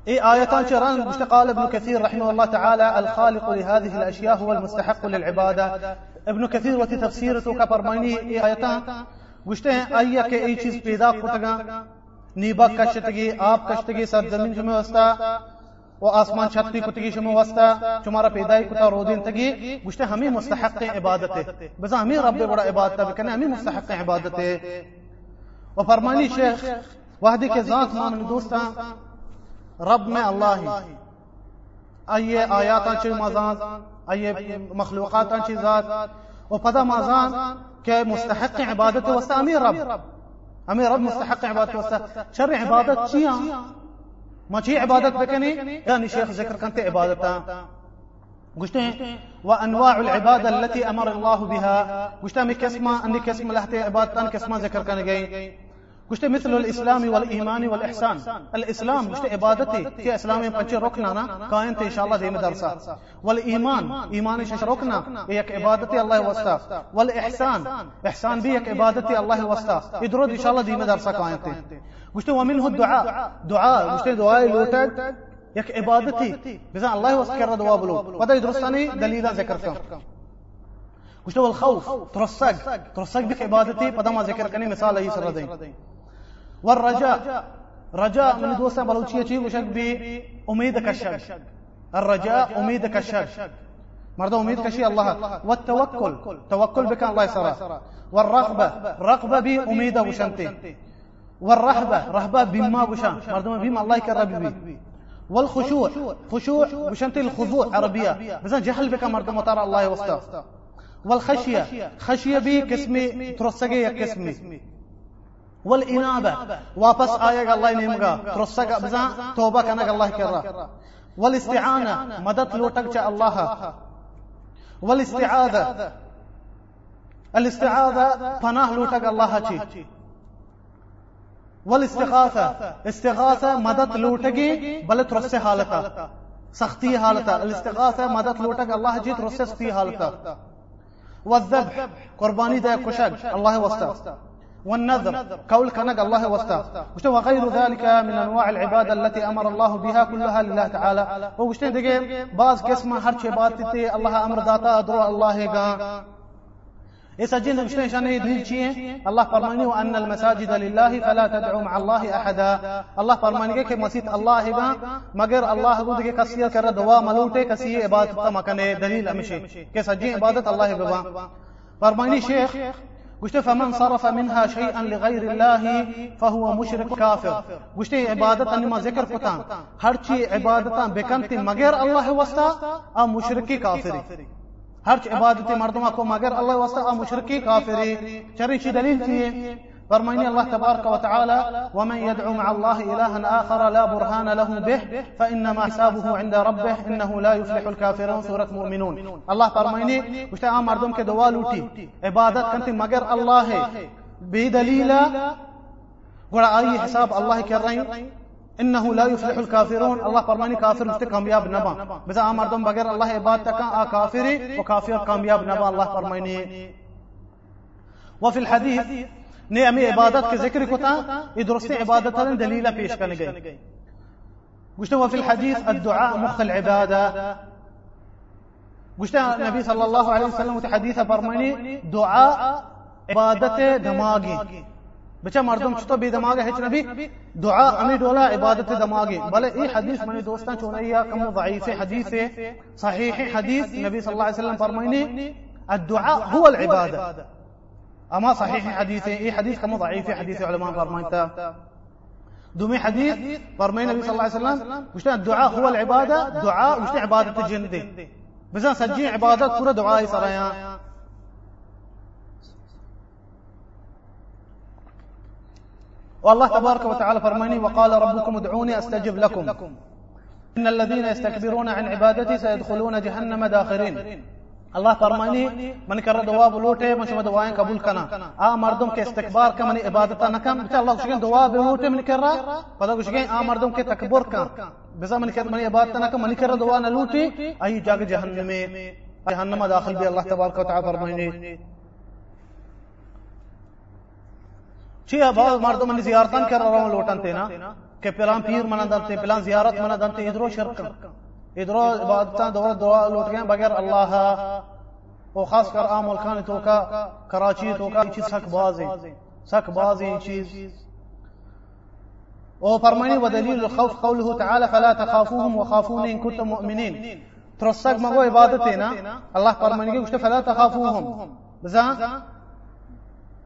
إيه آيتان شران قال ابن كثير رحمه الله تعالى الخالق لهذه الأشياء هو المستحق للعبادة. ابن كثير وتي تفسيرته كبرماني إيه آيتان گوشتے ہیں آئیہ کہ ای چیز پیدا نیبا کشتگی، آب کشتگی، سر زمین جمع وستا و آسمان چھتی کتگی شما وستا چمارا پیدای کتا رودین تگی، گوشتے ہمیں مستحق عبادت ہے بزا ہمیں رب بڑا عبادت ہے بکنے ہمیں مستحق عبادت ہے و فرمانی شیخ، وحدی کے ذات مان دوستا، رب میں اللہ ہی۔ آئیے آیات چی مازان، آئیے مخلوقات چی ذات۔ و پدا مازان کہ مستحق عبادت وستا امیر رب۔ امیر رب مستحق عبادت وستا شر عبادت چیاں ما چی عبادت بکنی یعنی شیخ ذکر کنتے عبادتا قلت وأنواع العبادة التي أمر الله بها. قلت مي كسمة أني كسمة لهته عبادتان كسمة ذكر كان جاي. گشتے مثل الاسلام والایمان والإحسان. الاسلام گشتے عبادت کے اسلام میں پنچے رکنا نا قائم تے انشاءاللہ دے درسا والایمان ایمان شش رکنا ایک عبادت اللہ واسطہ۔ والإحسان احسان بھی ایک عبادت اللہ واسطہ۔ ادرو انشاءاللہ دے میں درسا کائن تے۔ گوشتے ومنه الدعاء۔ دعاء گشتے دعاء لوٹت یک عبادتی اللہ الله کر دعا بلو۔ ودا درستانی دلیلا ذکر کر۔ گشتے والخوف ترسق ترسق بك پتہ ما ذکر كني مثال هي سر دیں والرجاء. رجاء من دوستا بلوچیه چی وشک بی امید کشک الرجاء امید کشک مرد امید کشی الله. والتوكل. توكل بك الله سرا والرغبة. رغبة بي امید وشنتي. والرهبة. رهبة بما وشان مردم بما الله يكرب بي. والخشوع. خشوع وشنتي الخضوع. عربية. بس جهل بك مردم ترى الله وسطه والخشية. خشية بي كسمي ترسقي كسمي والإنابة واپس آئے الله نيمغا ترسك بزا توبة كانك الله كرا والاستعانة مدد لوٹک الله والاستعاذة الاستعاذة پناه لوٹک الله چی. والاستغاثة استغاثة مدد لوٹگی بل ترس حالتا. سختی حالتا. الاستغاثة مدد لوٹک الله جی ترس سختی حالتا. والذبح. قرباني ده كشك الله واسطه والنذر. قول كنق الله واستا وغير ذلك من أنواع العبادة التي أمر الله بها كلها لله تعالى. وقشته دغه بعض قسمة هر چه بات الله أمر داتا ادرو الله گا اس اجن مشته شان دلیل چیه الله فرمانی ان المساجد لله فلا تدعوا مع الله أحدا. الله فرمانی کہ مسجد الله گا مگر الله کو دغه کسیه کر دعا ملوٹے کسی عبادت مکنے دلیل امشی کہ سجی عبادت الله گا فرمانی شیخ قلت فمن صرف منها شيئا لغير الله فهو مشرك كافر قلت عبادت ما ذکر کتا ہر چی عبادت بکنتی مگر اللہ واسطہ ا مشرکی کافری ہر چی عبادت مردما کو مگر اللہ واسطہ ا مشرکی کافری چری چی دلیل چیه فرماني الله تبارك وتعالى ومن يدعو مع الله إلها آخر لا برهان له به فإنما حسابه عند ربه إنه لا يفلح الكافرون سورة مؤمنون الله فرماني وشتا عام مردم لوٹی عبادت کنتی مگر بے دلیلا گوڑا آئی حساب کر رہی انه لا يفلح الكافرون. الله فرماني كافر مست کامیاب نبا عام مردم بغیر اللہ عبادت کا آ کافری و کافر کامیاب نبا الله فرماني. وفي الحديث ہمیں عبادت کے ذکر کو تھا یہ درست عبادت ہے دلیل پیش کرنے گئے گشتہ وفي الحديث الدعاء مخ العبادة. گشتہ نبی صلی اللہ علیہ وسلم تے حدیث فرمانی دعاء عبادت دماغی بچا مردم چتو بے دماغ ہے نبی دعا امی ڈولا عبادت دماغی. بلے ای حدیث میں دوستان چونیا کم ضعیف حدیث صحیح حدیث نبی صلی اللہ علیہ وسلم فرمانی الدعاء هو العبادة. أما صحيح حديث اي حديث كما ضعيف حديث علماء فرمانتا دومي حديث فرمي النبي صلى الله عليه وسلم وش الدعاء هو العبادة دعاء وش عبادة الجن دي بزن سجين عبادات كره دعاء سرايا. والله تبارك وتعالى فرماني وقال ربكم ادعوني أستجب لكم. إن الذين يستكبرون عن عبادتي سيدخلون جهنم داخرين. اللہ فرمانی من کر دعا بلوٹے، من شما دعائیں قبول کنا۔ آ مردم کے استقبار کا من عبادتا نکم بچا اللہ کچھ دعا بلوٹے من کر رہا پتہ کچھ گئیں آ مردم کے تکبر کا بزا من کر من عبادتا نکم من کر دعا نلوٹی آئی جاگ جہنم میں جہنم داخل بھی اللہ تبارک و تعالی فرمانی چی چیہ بعض مردم من زیارتان کر رہا ہوں لوٹان تینا، کہ پلان پیر منا دانتے پلان زیارت منا دانتے ادرو شرک۔ کر ادرو عبادتاں دور دعا لوٹ گئے بغیر اللہ او خاص کر عام ملکان تو کا، کراچی تو کا چیز سک باز ہے۔ سک باز ہے چیز۔ او فرمانی و دلیل الخوف قوله تعالی فلا تخافوهم وخافون ان کنتم مؤمنین ترسک مگو عبادت ہے نا؟ اللہ فرمانی کہ فلا تخافوهم۔ بزا،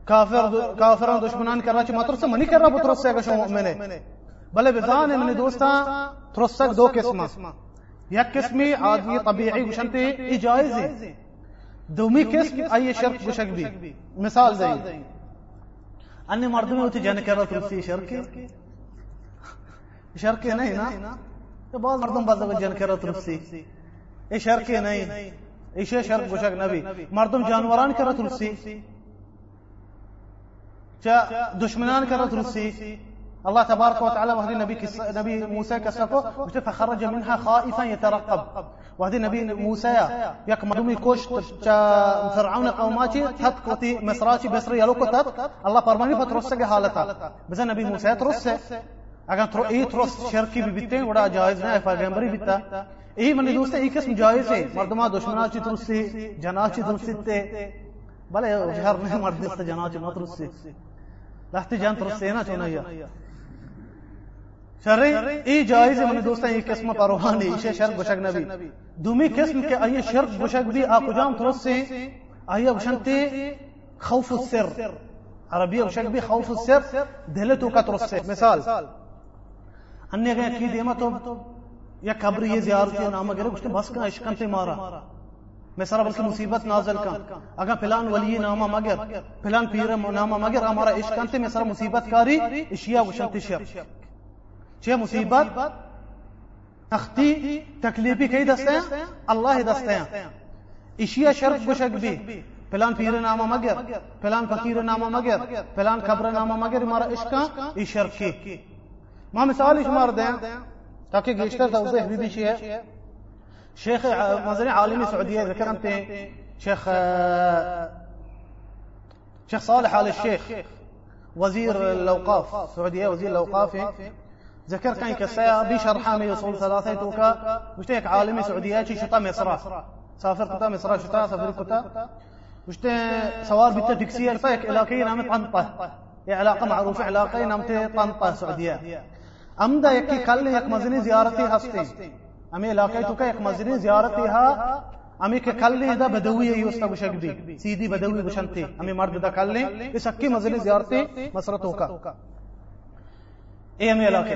کافر کافران دشمنان کرنا چھ ماتر منی کر رہا بترسے گشو مؤمن ہے بلے بزان ان دوستاں ترسک دو قسمہ یا قسمی آدمی طبیعی گشنتی اجائز ہیں دومی قسم آئی شرک گشک بھی۔ مثال دیں۔ انی مردمی ہوتی جانے کے رہا تلسی شرکی شرکی نہیں نا؟ تو بعض مردم بعض جانے کے رہا تلسی ای شرکی نہیں۔ ایشے شرک گشک نبی۔ مردم جانوران کر رہا چا دشمنان کے رہا تلسی الله تبارك وتعالى وهذه نبي كس... نبي موسى كسفه فخرج منها خائفا يترقب. وهذه نبي موسى يك مدومي كوش فرعون قوماتي تحت مصراتي بسري يلوكو تحت الله فرماني فترسك حالتها بس نبي موسى ترس اگر تر اي ترس بھی بیتے بڑا جائز نہ پیغمبری بیتا. یہی من دوست ایک قسم جائز ہے. مردما دشمنا چی ترسی جنا چی ترسیتے. بلے جہر نہیں مرد دست جنا چی مترسی لحتی جان ترسینا چونیا شرعی ای جایز من دوستان یہ قسم پر پروانه ایشه شرک گوشک نبی۔ دومی قسم کے که شرک شرق بھی بی جام ترس سے آیه گوشنتی خوف السر عربی گوشک بھی خوف السر دلتو کا ترس سے مثال۔ انیہ گیا کی دیما مطلب؟ تو یا قبر یہ زیارت یا نام اگر کچھ بس کا عشقن پہ مارا۔ میں سارا بلکہ مصیبت نازل کا اگر پلان ولی نامہ مگر پلان پیر نامہ مگر ہمارا عشقن تے میں سارا مصیبت کاری اشیاء وشنتی شر چه مصیبت تختی تکلیفی کی اللہ دستے ہیں اشیاء شرک بشک بھی فلان پیر نامہ مگر فلان فقیر نامہ مگر فلان خبر نامہ مگر ہمارا عشق ای شرک کی ما مثال شمار دیں تاکہ گیشتر توضیح بھی بھی ہے شیخ مزنی عالمی سعودیہ ذکر انت شيخ شيخ صالح آل الشيخ. وزير الأوقاف. السعودية وزير الأوقاف. ذكر كان كسايا بشرحة من يصول ثلاثة توكا مشتيك عالمي سعودياتي شتا مصر سافر كتا مصر شتا سافر كتا مشتي سوار بيتا تكسية الفايك علاقية نامت طنطة علاقة معروفة علاقة نامت طنطة سعودية أمدا يكي كل يك مزني زيارتي هستي أمي علاقة توكا يك مزني زيارتي ها أمي كل دا بدوي يوستا بشك بي سيدي بدوي بشنتي أمي مرد دا كل إس أكي مزني زيارتي مصر توكا ايام يلاقي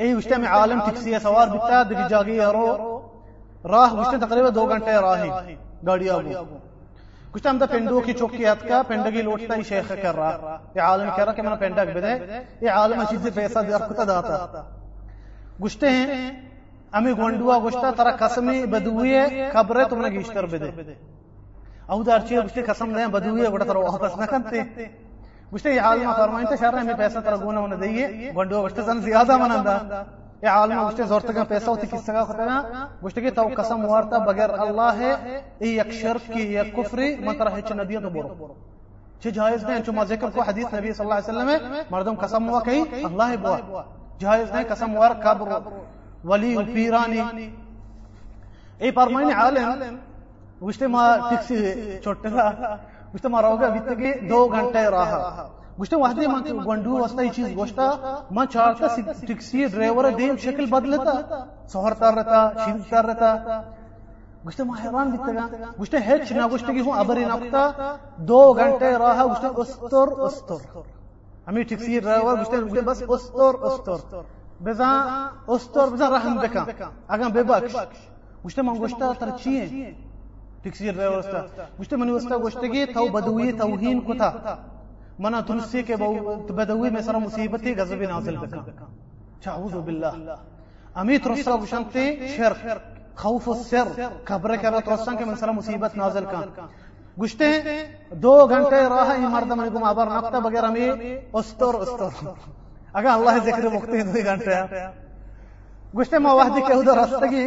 اي واجتمع عالم تكسيه سوار بالتاد رجاقي جاغي راہ راه تقریباً تقريبا 2 راہ راهي گاڑی ابو کچھ ٹائم تھا پینڈو کی چوکی ہاتھ کا پینڈ کی لوٹتا ہی شیخ کر رہا۔ یہ عالم کہہ رہا کہ میں پنڈا کے بدے۔ دے یہ عالم اچھی سے پیسہ دکھتا داتا۔ گشتے ہیں، امی گونڈوا گشتا، ترا قسمی بدوئے خبر ہے تم نے گشتر بدے۔ او دارچی گشتے قسم دیں بدوئے بڑا ترا واپس نہ کرتے۔ گشتے یہ عالم فرمائیں تے شہر میں پیسہ ترا گونا من دئیے گونڈوا گشتے سن زیادہ منندا۔ یہ عالم گشتے زور تک پیسہ ہوتی کس کا خطا گشتے کی تو قسم وارتا بغیر اللہ ہے، ای یک شرک کی یک کفری منتر ہے چ نبی تو برو۔ چه جائز نہیں چما ذکر کو حدیث نبی صلی اللہ علیہ وسلم ہے، مردم قسم ہوا کہیں، اللہ بوا۔ جائز نہیں قسم وار قبر۔ ولی پیرانی۔ ای فرمائیں، عالم، گشتے ما ٹیکسی چھوٹا گوشت مارا ویتگی دو گھنٹے راہا گوشت وحدی من گوندو وستا چیز گوشت من چارتا ٹیکسی ڈرائیور دیم شکل بدلتا سہر تار رہتا شین تار رہتا۔ گوشت ما حیران بیتگا گوشت ہے نه گوشت کی ہوں ابری نقطہ دو گھنٹے راہا گوشت استر استر۔ ہمیں ٹیکسی ڈرائیور گوشت بس استر استر۔ بزا استر، بزا رحم بکا۔ اگا بے بخش گوشت من گوشت ترچیه چیه تکسیر ره وستا گشته من وستا گشتگی تو بدوی توهین کتا منا تنسی کے بدوی میں سر مصیبتی غضب نازل بکا چاعوذ بالله. امیت رسول گشنتی شرک خوف السر. خبر کرا ترسان کے من سر مصیبت نازل کان گشتے دو گھنٹے راہ ہی مرد من گم ابر نقطہ بغیر ہمیں أستر أستر. اگر اللہ ذکر مکتے دو گھنٹے گشتے ما وحدی کے ادھر رستگی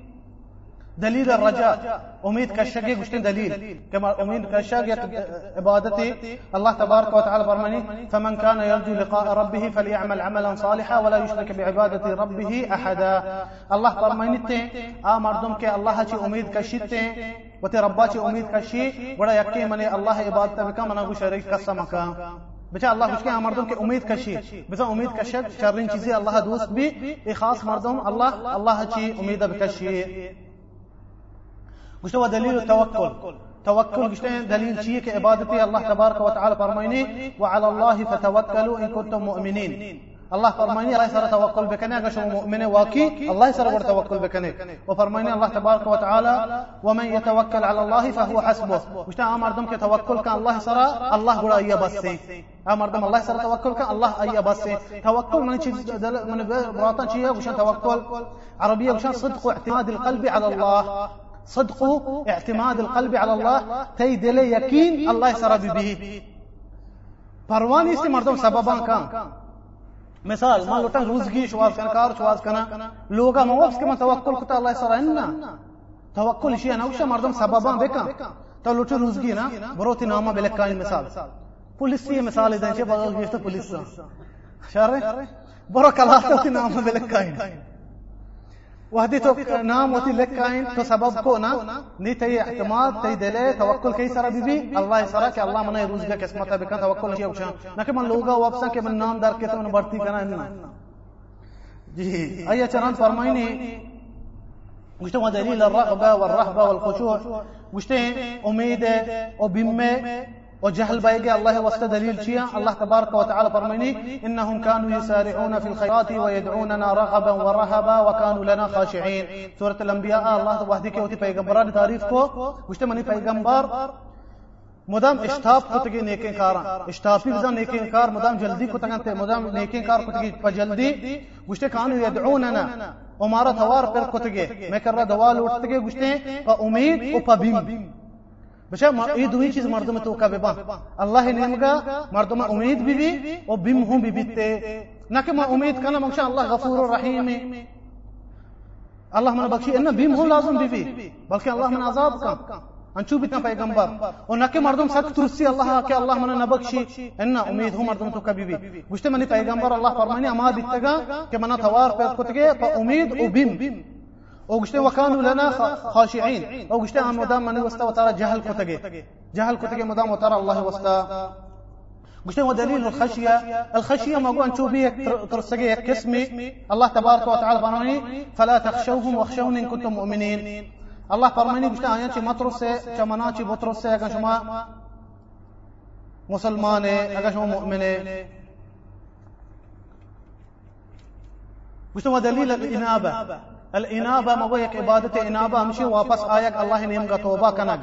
دليل الرجاء. أميد كشاك يقشتين دليل. كما أميد كشاك عبادتي. الله تبارك وتعالى فرماني فمن كان يرجو لقاء ربه فليعمل عملا صالحا ولا يشرك بعبادة ربه أحدا. الله فرماني تي. آ مردم كي الله چي أميد كشيت وتي ربا چي أميد كشي. ولا يكي مني الله عبادته بكا منا شريك قسمك بچا الله کچھ کے مردم کے امید کشی بچا امید کشک شرین چیزیں اللہ دوست بھی خاص مردم اللہ اللہ چی امید قلت هو دليل التوكل. توكل قلت دليل شيء كعبادتي الله تبارك وتعالى فرميني وعلى الله فتوكلوا إن كنتم مؤمنين. الله فرماني الله يسر توكل بكني أقشم مؤمنه واكي الله يسر ور توكل بكني وفرماني الله تبارك وتعالى ومن يتوكل على الله فهو حسبه. وش أمر دم توكل كان الله يسر الله قول أي بس. أمر دم الله يسر توكل كان الله أي بس. توكل من شيء من براطن شيء وش توكل. عربية وش صدق واعتماد القلب على الله. صدق اعتماد القلب على الله تي دل يقين الله يسر به پروانی سے مردم سببان کان مثال ما لوٹن روزگی شواز کنا کار شواز کنا لوگا موافس كما توكل كتا الله يسر إنا توكل شيء نوشا مردم سببان بكا تو لوٹن روزگی نا بروتی ناما بلکاین مثال. پولیس یہ مثال دین چه بغل گیشت پولیس شاره برو کلاته ناما بلکاین وهدي تو نام وتي لك كاين تو سبب کو نا ني تي اعتماد تي دله توكل كي سر بيبي. الله سرك الله من روزگار قسمت بك توكل شيء وشان. نك من لوگا واپس کے من نام دار کے تو بڑھتی کنا جی اي چران فرمائني مجتمع دليل الرغبة والرهبة والخشوع. مجتمع أميد وبمة وجهل بايقى الله وسط دليل شيء الله تبارك وتعالى فرميني إنهم كانوا يسارعون في الخيرات ويدعوننا رغبا ورهبا وكانوا لنا خاشعين سورة الأنبياء الله وحدك وتي پیغمبران تعریف کو گشت منی پیغمبر، مدام اشتاف کو تگی نیکن کار اشتافی بزن نیکن کار مدام جلدی کو تگن تے، مدام نیکن کار کو تگی پجلدی گشت كانوا يدعوننا ومارا توار پر کو تگی۔ میں کر رہا دوال اٹھ تگی گشت امید و پبیم بشا یہ دوئی چیز مردم تو کا ببا اللہ نعمگا مردم امید بھی بھی اور بم ہوں بھی بیتے۔ نہ کہ ما امید کنا مگشا اللہ غفور و رحیم اللہ من بخشی ان بم ہوں لازم بھی بھی، بلکہ اللہ من عذاب کا۔ انچو بتنا پیغمبر۔ اور نہ کہ مردم سخت ترسی اللہ، کہ اللہ من نہ بخشی۔ ان امید ہوں مردم تو کبھی بھی گشتے منی پیغمبر اللہ فرمانے اما بیتگا کہ منا تھوار پر کتگے امید و بم۔ بیم وقشته وكانوا لنا خاشعين. وقشته هم مدام من وستا وترى جهل كتجي جهل كتجي مدام وترى الله وستا. قشته ودليل الخشية. الخشية ما قوان تشوفيه ترسقيه كسمي. الله تبارك وتعالى فرماني فلا تخشوهم واخشون إن كنتم مؤمنين. الله فرماني قشته آيات مطرسة كمناتي بطرسة أكا شما مسلمان أكا شما مؤمنة. قشته ودليل الإنابة. الإنابة ما ويك عبادة إنابة مشي واپس آيك. الله نيمغا توبة كنك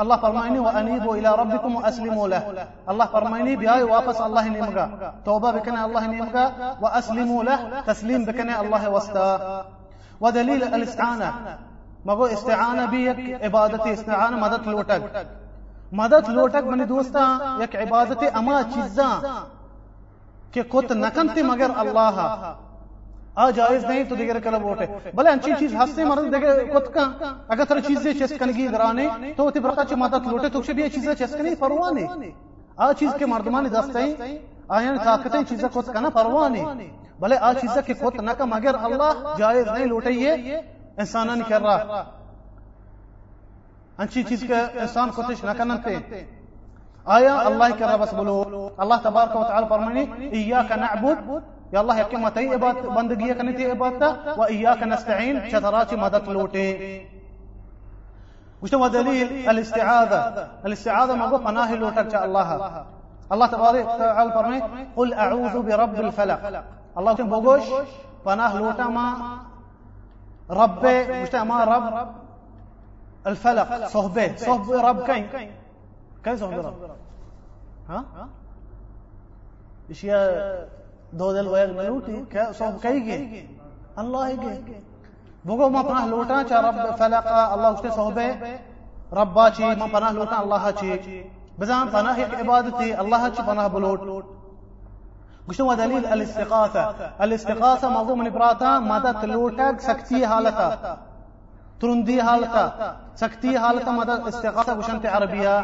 الله فرماني وأنيبوا إلى ربكم وأسلموا له. الله فرماني بهاي واپس الله نيمغا توبة بكنا الله نيمغا وأسلموا له. تسليم بكنا الله وستا ودليل الاستعانة. ما هو استعانة بيك؟ عبادة استعانة. مدد لوٹک مدد لوٹک بني دوستا. يك عبادة أما چیزاں کہ کت نکنتی مگر اللہ جائز نہیں تو دیگر کلب ووٹے بلے انچی چیز ہستے مرد دیگر کت کا۔ اگر تر چیزیں چس کنگی گرانے، تو تی برقا چی مادت لوٹے تو بھی چیزیں چس کنی پروانے آ، چیز کے مردمان دستیں آیان یعنی طاقتیں چیزیں کت کنا پروانے بلے آ چیزیں کے کت نہ مگر اللہ جائز نہیں لوٹے یہ۔ انسانا نہیں کر رہا۔ انچی چیز کے انسان کتش نہ کنن آیا، اللہ کر رہا، بس بولو۔ اللہ تبارک و تعالی فرمانی ایاک نعبد يا الله يا ما تي عبادت بندگی کرنی تھی عبادت و ایاک نستعين شطرات مدد لوٹے وش هو دليل؟ الاستعاذة. الاستعاذة ما قف ناهي لوٹک الله. الله تبارك وتعالى فرمي قل أعوذ برب الفلق. الله كم بوغوش پناه لوٹا ما رب مش ما رب الفلق. صهبة. صهب رب كين؟ كين صهب رب. ها؟ اشياء Dodel wayag naluti, kaya so kaigi. Allah igi. Bugo ma panah lutan cha Rabb falaqa Allah uste sohbe Rabba chi ma panah lutan Allah چی بزام پناہ عبادتي الله چ پناہ بلوٹ۔ گشتو دلیل الاستغاثه الاستغاثه موضوع من براتا مدد لوٹا سکتی حالتا۔ ترندی حالتا سکتی حالتا مدد استقاثہ گشنت عربیہ۔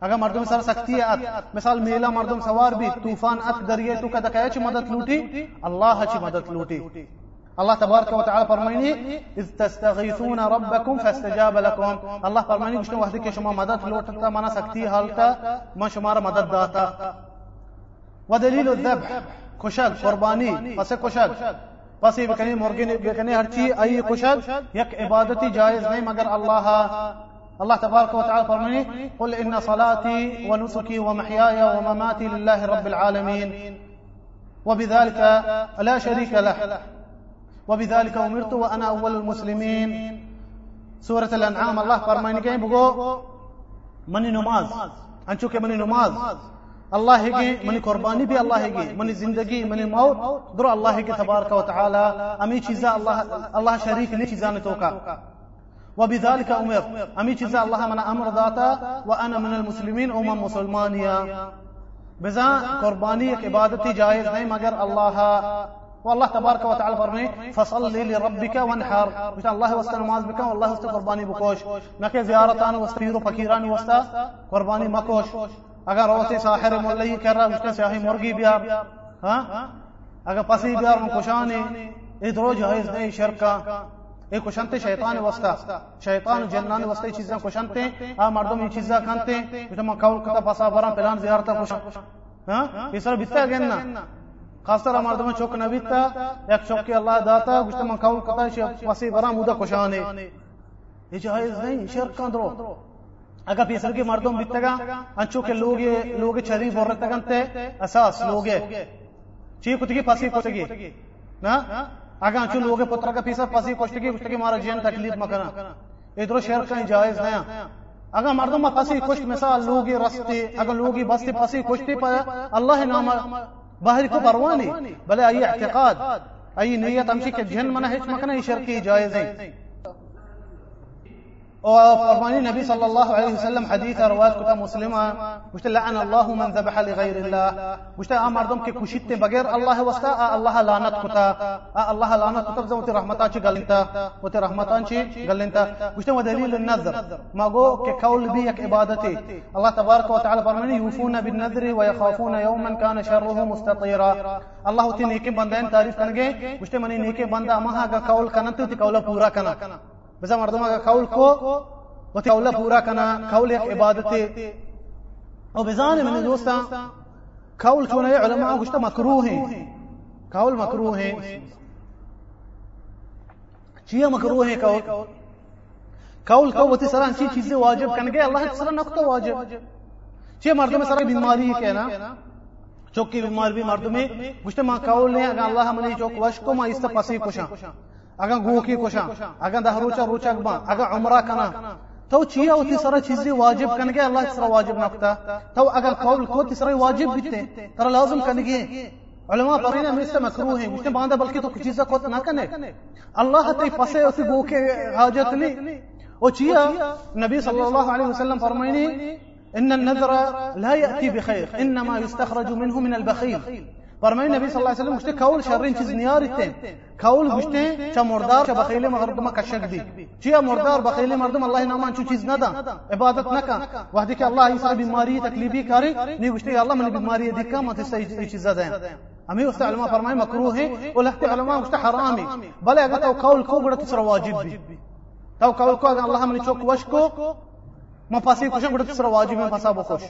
اگر مردم سر سکتی ات، مثال میلا مردم سوار بھی، طوفان، ات دریئے تو کدا کہے چھ مدد لوٹی؟ اللہ چھ مدد لوٹی۔ الله تبارك وتعالى فرماني إذ تستغيثون ربكم فاستجاب لكم الله فرماني گشتو وحدی که شما مدد لوٹتا منا سکتی حالتا ما شما را مدد داتا۔ ودليل الذبح كشك قرباني پس كشك پس بکنی مرغی بکنی هر چی، ای کشک یک عبادتی جائز نہیں مگر اللہ۔ الله تبارك وتعالى فرماني قل إن صلاتي ونسكي ومحياي ومماتي لله رب العالمين. وبذلك لا شريك له. وبذلك أمرت وأنا أول المسلمين. سورة الأنعام الله فرماني كين بقو مني نماز. أنشو مني نماز. الله هيجي مني قرباني بي الله هيجي مني زندگي مني موت. درو الله هيجي تبارك وتعالى أمي چيزا الله الله شريك ني چيزا نتوكا وبذلك أمر. أمي چيزا الله من أمر ذاتا وأنا من المسلمين أمم مسلمانيا بزا قرباني عبادتي جائز نہیں مگر الله والله تبارك وتعالى فرمي فصل لربك وانحر. مش الله وسط نماز بك والله وسط قرباني بكوش نك زيارتان وسط فيرو فقيران وسط قرباني مكوش اگر روتے ساحر مولئی کر رہا اس نے سیاہی مرغی بیار ہاں؟ اگر پسی بیار مکشانے ادرو جائز نہیں شرکا اے کوشنتے شیطان وستا شیطان جنان وستا یہ چیزیں چیزاں ہیں آ مردوں یہ کھانتے ہیں جو ما کھول کھتا پاسا بران پلان زیارتا کوشن ہاں؟ یہ سر بیتا گئن نا خاص طرح مردوں چوک نبیتا ایک چوک اللہ داتا گشت ما کول کتا شی پاسی بران مودا خوشانے یہ جائز نہیں شرک کاندرو۔ اگر پیسر کی مردوں بیتا گا ہاں انچو کے لوگ لوگ چری بورتا گنتے، اساس لوگ ہے چیئے کتگی پاسی کتگی نا ہاں؟ اگر چون لوگ پتر کا پیسر پسی کشتگی کشتگی مارا جین تکلیف مکنا۔ ادھر شہر کا جائز نیا۔ اگر مردم پسی کشت مثال، لوگی رستی اگر لوگی بستی پسی کشتی پر اللہ نام باہر کو پروانی بلے آئی اعتقاد، آئی نیت امشی کے جن منہ ہچ مکنا، یہ شرکی جائز ہے وفرماني النبي صلى الله عليه وسلم حديث رواه كتاب مسلمة. مشت لعن الله من ذبح لغير الله. مشت مردم کے کشیت بغیر الله واسطا الله لعنت کتا الله لعنت کتا زوت رحمتا چی گلنتا وت رحمتان چی گلنتا مشت ودليل النذر. ما گو کہ قول بھی ایک عبادت الله تبارك وتعالى فرماني يوفون بالنذر ويخافون يوما كان شره مستطيرا. الله تی نیک بندین تعریف کرنگے مشت منی نیک بندہ مہا کا قول کنت تی قول پورا کنا بزا مردم اگر قول کو و قول پورا کنا قول یک عبادت او بزان من دوستا قول چون علماء گشتا مکروه ہیں۔ قول مکروه ہیں۔ چیه مکروه ہے قول قول کو وتی سران چی چیزیں واجب کنگے اللہ سرا نقطہ واجب۔ چیه مردم سرا بیماری ہے نا چوکی بیمار بھی مردم گشتا ما قول نے، اگر اللہ منی چوک وش کو ما اس پسی کشا اگر گوکی کشا اگر ده روچا روچا با اگر عمره کنا۔ تو چی او تسرا چیزی واجب کنگے اللہ تسرا واجب نکتا۔ تو اگر قول کو تسرا واجب بیتے ترى لازم کنگے علماء پرینا مثل مکروه ہیں مجھتے باندھا بلکہ تو چیزا کو نہ کنے۔ اللہ تے پسے اسی گو کے حاجت نہیں او چیا نبی صلی اللہ علیہ وسلم فرمائنی، ان النذر لا يأتي بخير انما يستخرج منه من البخيل فرمای نبی صلی الله علیه وسلم گشته کول شرین چیز نیاریته کول گشته چا مردار چا بخیل مردم کشک دی چیا مردار بخیل مردم الله نامان چو چیز ندا عبادت نکا وحدی که الله ایسا بیماری تکلیفی کاری نی گشته الله من بیماری دیکا ما تسا چیز ده امی است علماء فرمای مکروه و لحت علماء گشته حرامی بلے اگر تو قول کو بڑا تسرا واجب بھی تو قول کو اگر الله من چوک وشکو ما پاسی کشن بڑا تسرا واجب ہے پاسا بخوش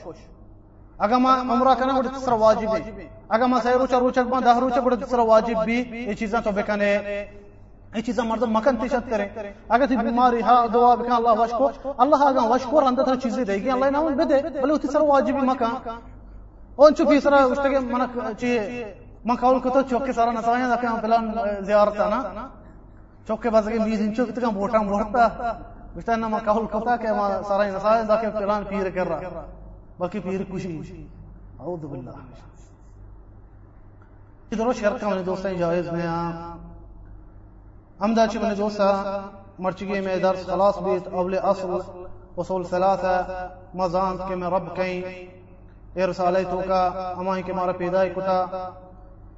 اگر ما عمرہ کنه گوڑی تسر واجبی اگر ما سای روچہ روچہ کبان دہ روچہ گوڑی تسر واجب بھی، یہ چیزیں تو بکنه یہ چیزا مرد مکن تشت کرے اگر تی بیماری ہا دعا بکن اللہ وشکو اللہ آگا وشکو رندہ تر چیزی دے گی، اللہ نامون بدے۔ بلے او سر واجبی مکن۔ اون چو فیسرا اشتگی منک چی من قول کتو چوکے سارا نسوانیا دکن پلان زیارتا نا۔ چوکے چوکی بازگی میز انچو کتکن بوٹا مورتا بشتا نما قول کتا کہ ما سارا نسوانیا دکن پلان پیر کر رہا باقی پیر کشی اعوذ باللہ۔ ಇದರ ಶರ್ಕ ಮನೆ ದೋಸ್ತ ಜಾಯಜ್ ನೇ امدا چھ منے دوسا مرچگے میں درس خلاص بیت، اول اصل، اصول ثلاثہ مزان کے میں رب کہیں۔ اے رسالے تو کا امائیں کے مارا پیدائی کتا۔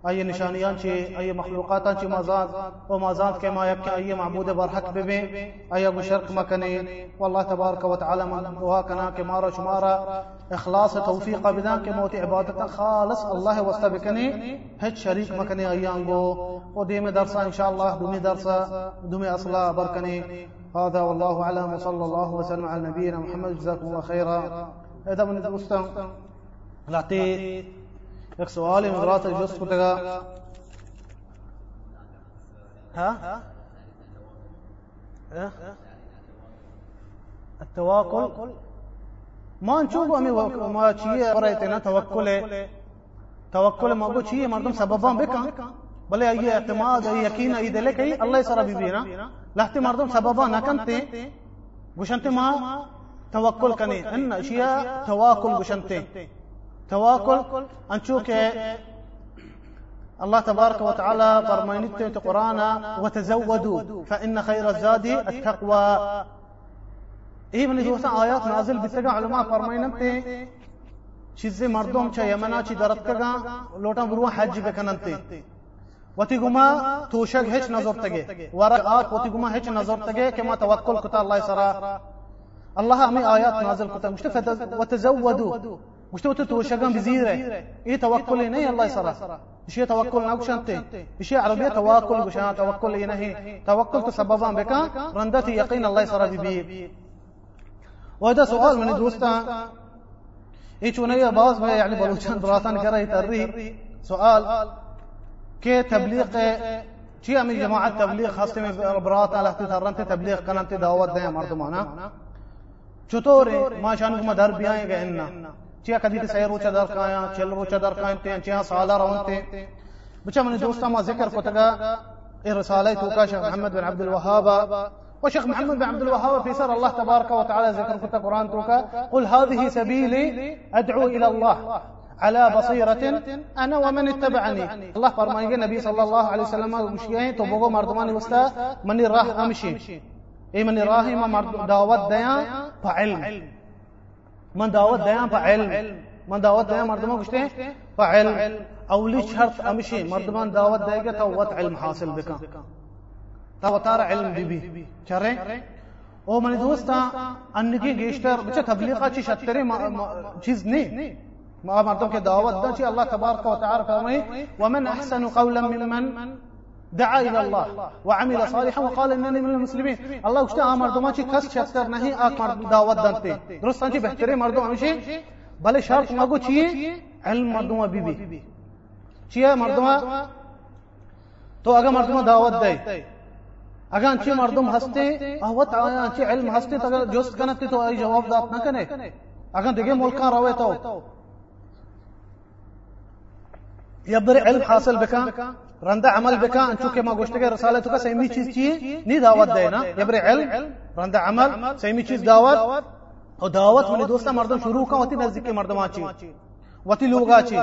أي نشانيان شي أي مخلوقات شي مازاد ومازاد كما يبكي أي معبود برحق ببي أي أبو شرك مكني والله تبارك وتعالى من وهاكنا كمارا شمارا إخلاص توفيق بدان كموت عبادة خالص الله واستبكني هج شريك مكني أيانغو وديم درسا إن شاء الله دومي درسا دومي أصلا بركني هذا والله أعلم وصلى الله وسلم على نبينا محمد جزاكم الله خيرا هذا من دوستان لعطي ایک سوال ہے مدرات من رات الجس کتگا ها؟ التواكل؟ ما نشوفه أمي ما شيء قرأتنا توكل توكل ما بو شيء مردم سببان بكا بلے یہ اعتماد ہے یقین ہے دلے کئی اللہ سرا بی بینا لہتے مردم سببا نہ کنتے گشنتے ما توکل کنے إن اشیاء تواکل گشنتے تواكل أنشوك الله تبارك وتعالى فرمينت القرآن وتزودوا فإن خير الزاد التقوى إيه من دوسا آيات نازل بتگا علماء فرمينت چیزی مردم چه یمنا چی درد کگا لوٹا برو حج بکننتے وتی گما توشک هیچ نظر تگه ورق آت وتی گما هیچ نظر تگه که ما توکل کتا الله سرا۔ الله امی آیات نازل کتا مشت وتزودوا۔ مش تو شغان بزيره إيه توكل نه الله يسرى شيء توكل ناقش انت شيء عربية توكل؟ بشان توكل نه توكل تسببا بك. رندت يقين الله يسرى بي وهذا سؤال من دوستا إيه چونيه باز میں يعني بلوچان براتان کرے تری سؤال. كي تبليغ شيء من جماعة تبليغ خاصة من برات على ترنت تبليغ كلام دعوت ده مردمانا چطور ما شانك ما در بیائیں گے اننا چیا کدی سیر روچا در کایا چل روچا در کایا تے چیا سالا رونتے بچا من دوستا ما ذکر کو تگا رسالة توكا شيخ محمد بن عبد الوهاب وشيخ محمد بن عبد الوهاب في سر الله تبارك وتعالى ذكر كتا قرآن توكا قل هذه سبيلي أدعو إلى الله على بصيرة أنا ومن اتبعني الله فرمان النبي صلى الله عليه وسلم مشيئين تبغوا مردمان وستا من راح أمشي إيه من راهي ما دعوت ديان فعلم من دعوت دیاں علم. من دعوت دیاں مردمان کچھتے ہیں؟ علم. اولی شرط امشی مردمان دعوت دے گا تو وط علم حاصل بکا تا وطار علم بی بی چرے؟ أو من دوستا انگی گیشتر بچہ تبلیغا چی شتری چیز نہیں ما مردم کے دعوت دا چی اللہ تبارک و تعالی فرمائے ومن احسن قولا ممن دعا إلى الله وعمل صالحا وقال إنني من المسلمين. الله گشته آ مردما چی؟ کس چتر نہیں آ دعوت دانتے درست چی؟ بہترین مردم ہمیشہ بلے شرط مگو چیه علم مردما بی بی چیه مردما تو اگر مردما دعوت دے۔ اگر انچی مردم ہستے احوت آیا انچی علم ہستے تو اگر جوست کنتے تو ای جواب دات نہ کنے۔ اگر دیگه ملکان روے تو۔ يبر علم حاصل بك رنده عمل بك ان چونکه ما رسالتو کا سیمی چیز چی؟ نی دعوت دینا. یبر علم. رنده عمل سیمی چیز دعوت. أو دعوت من دوستا مردم شروع کا وتی نزدیک مردم آچی. وتی لوگ آچی.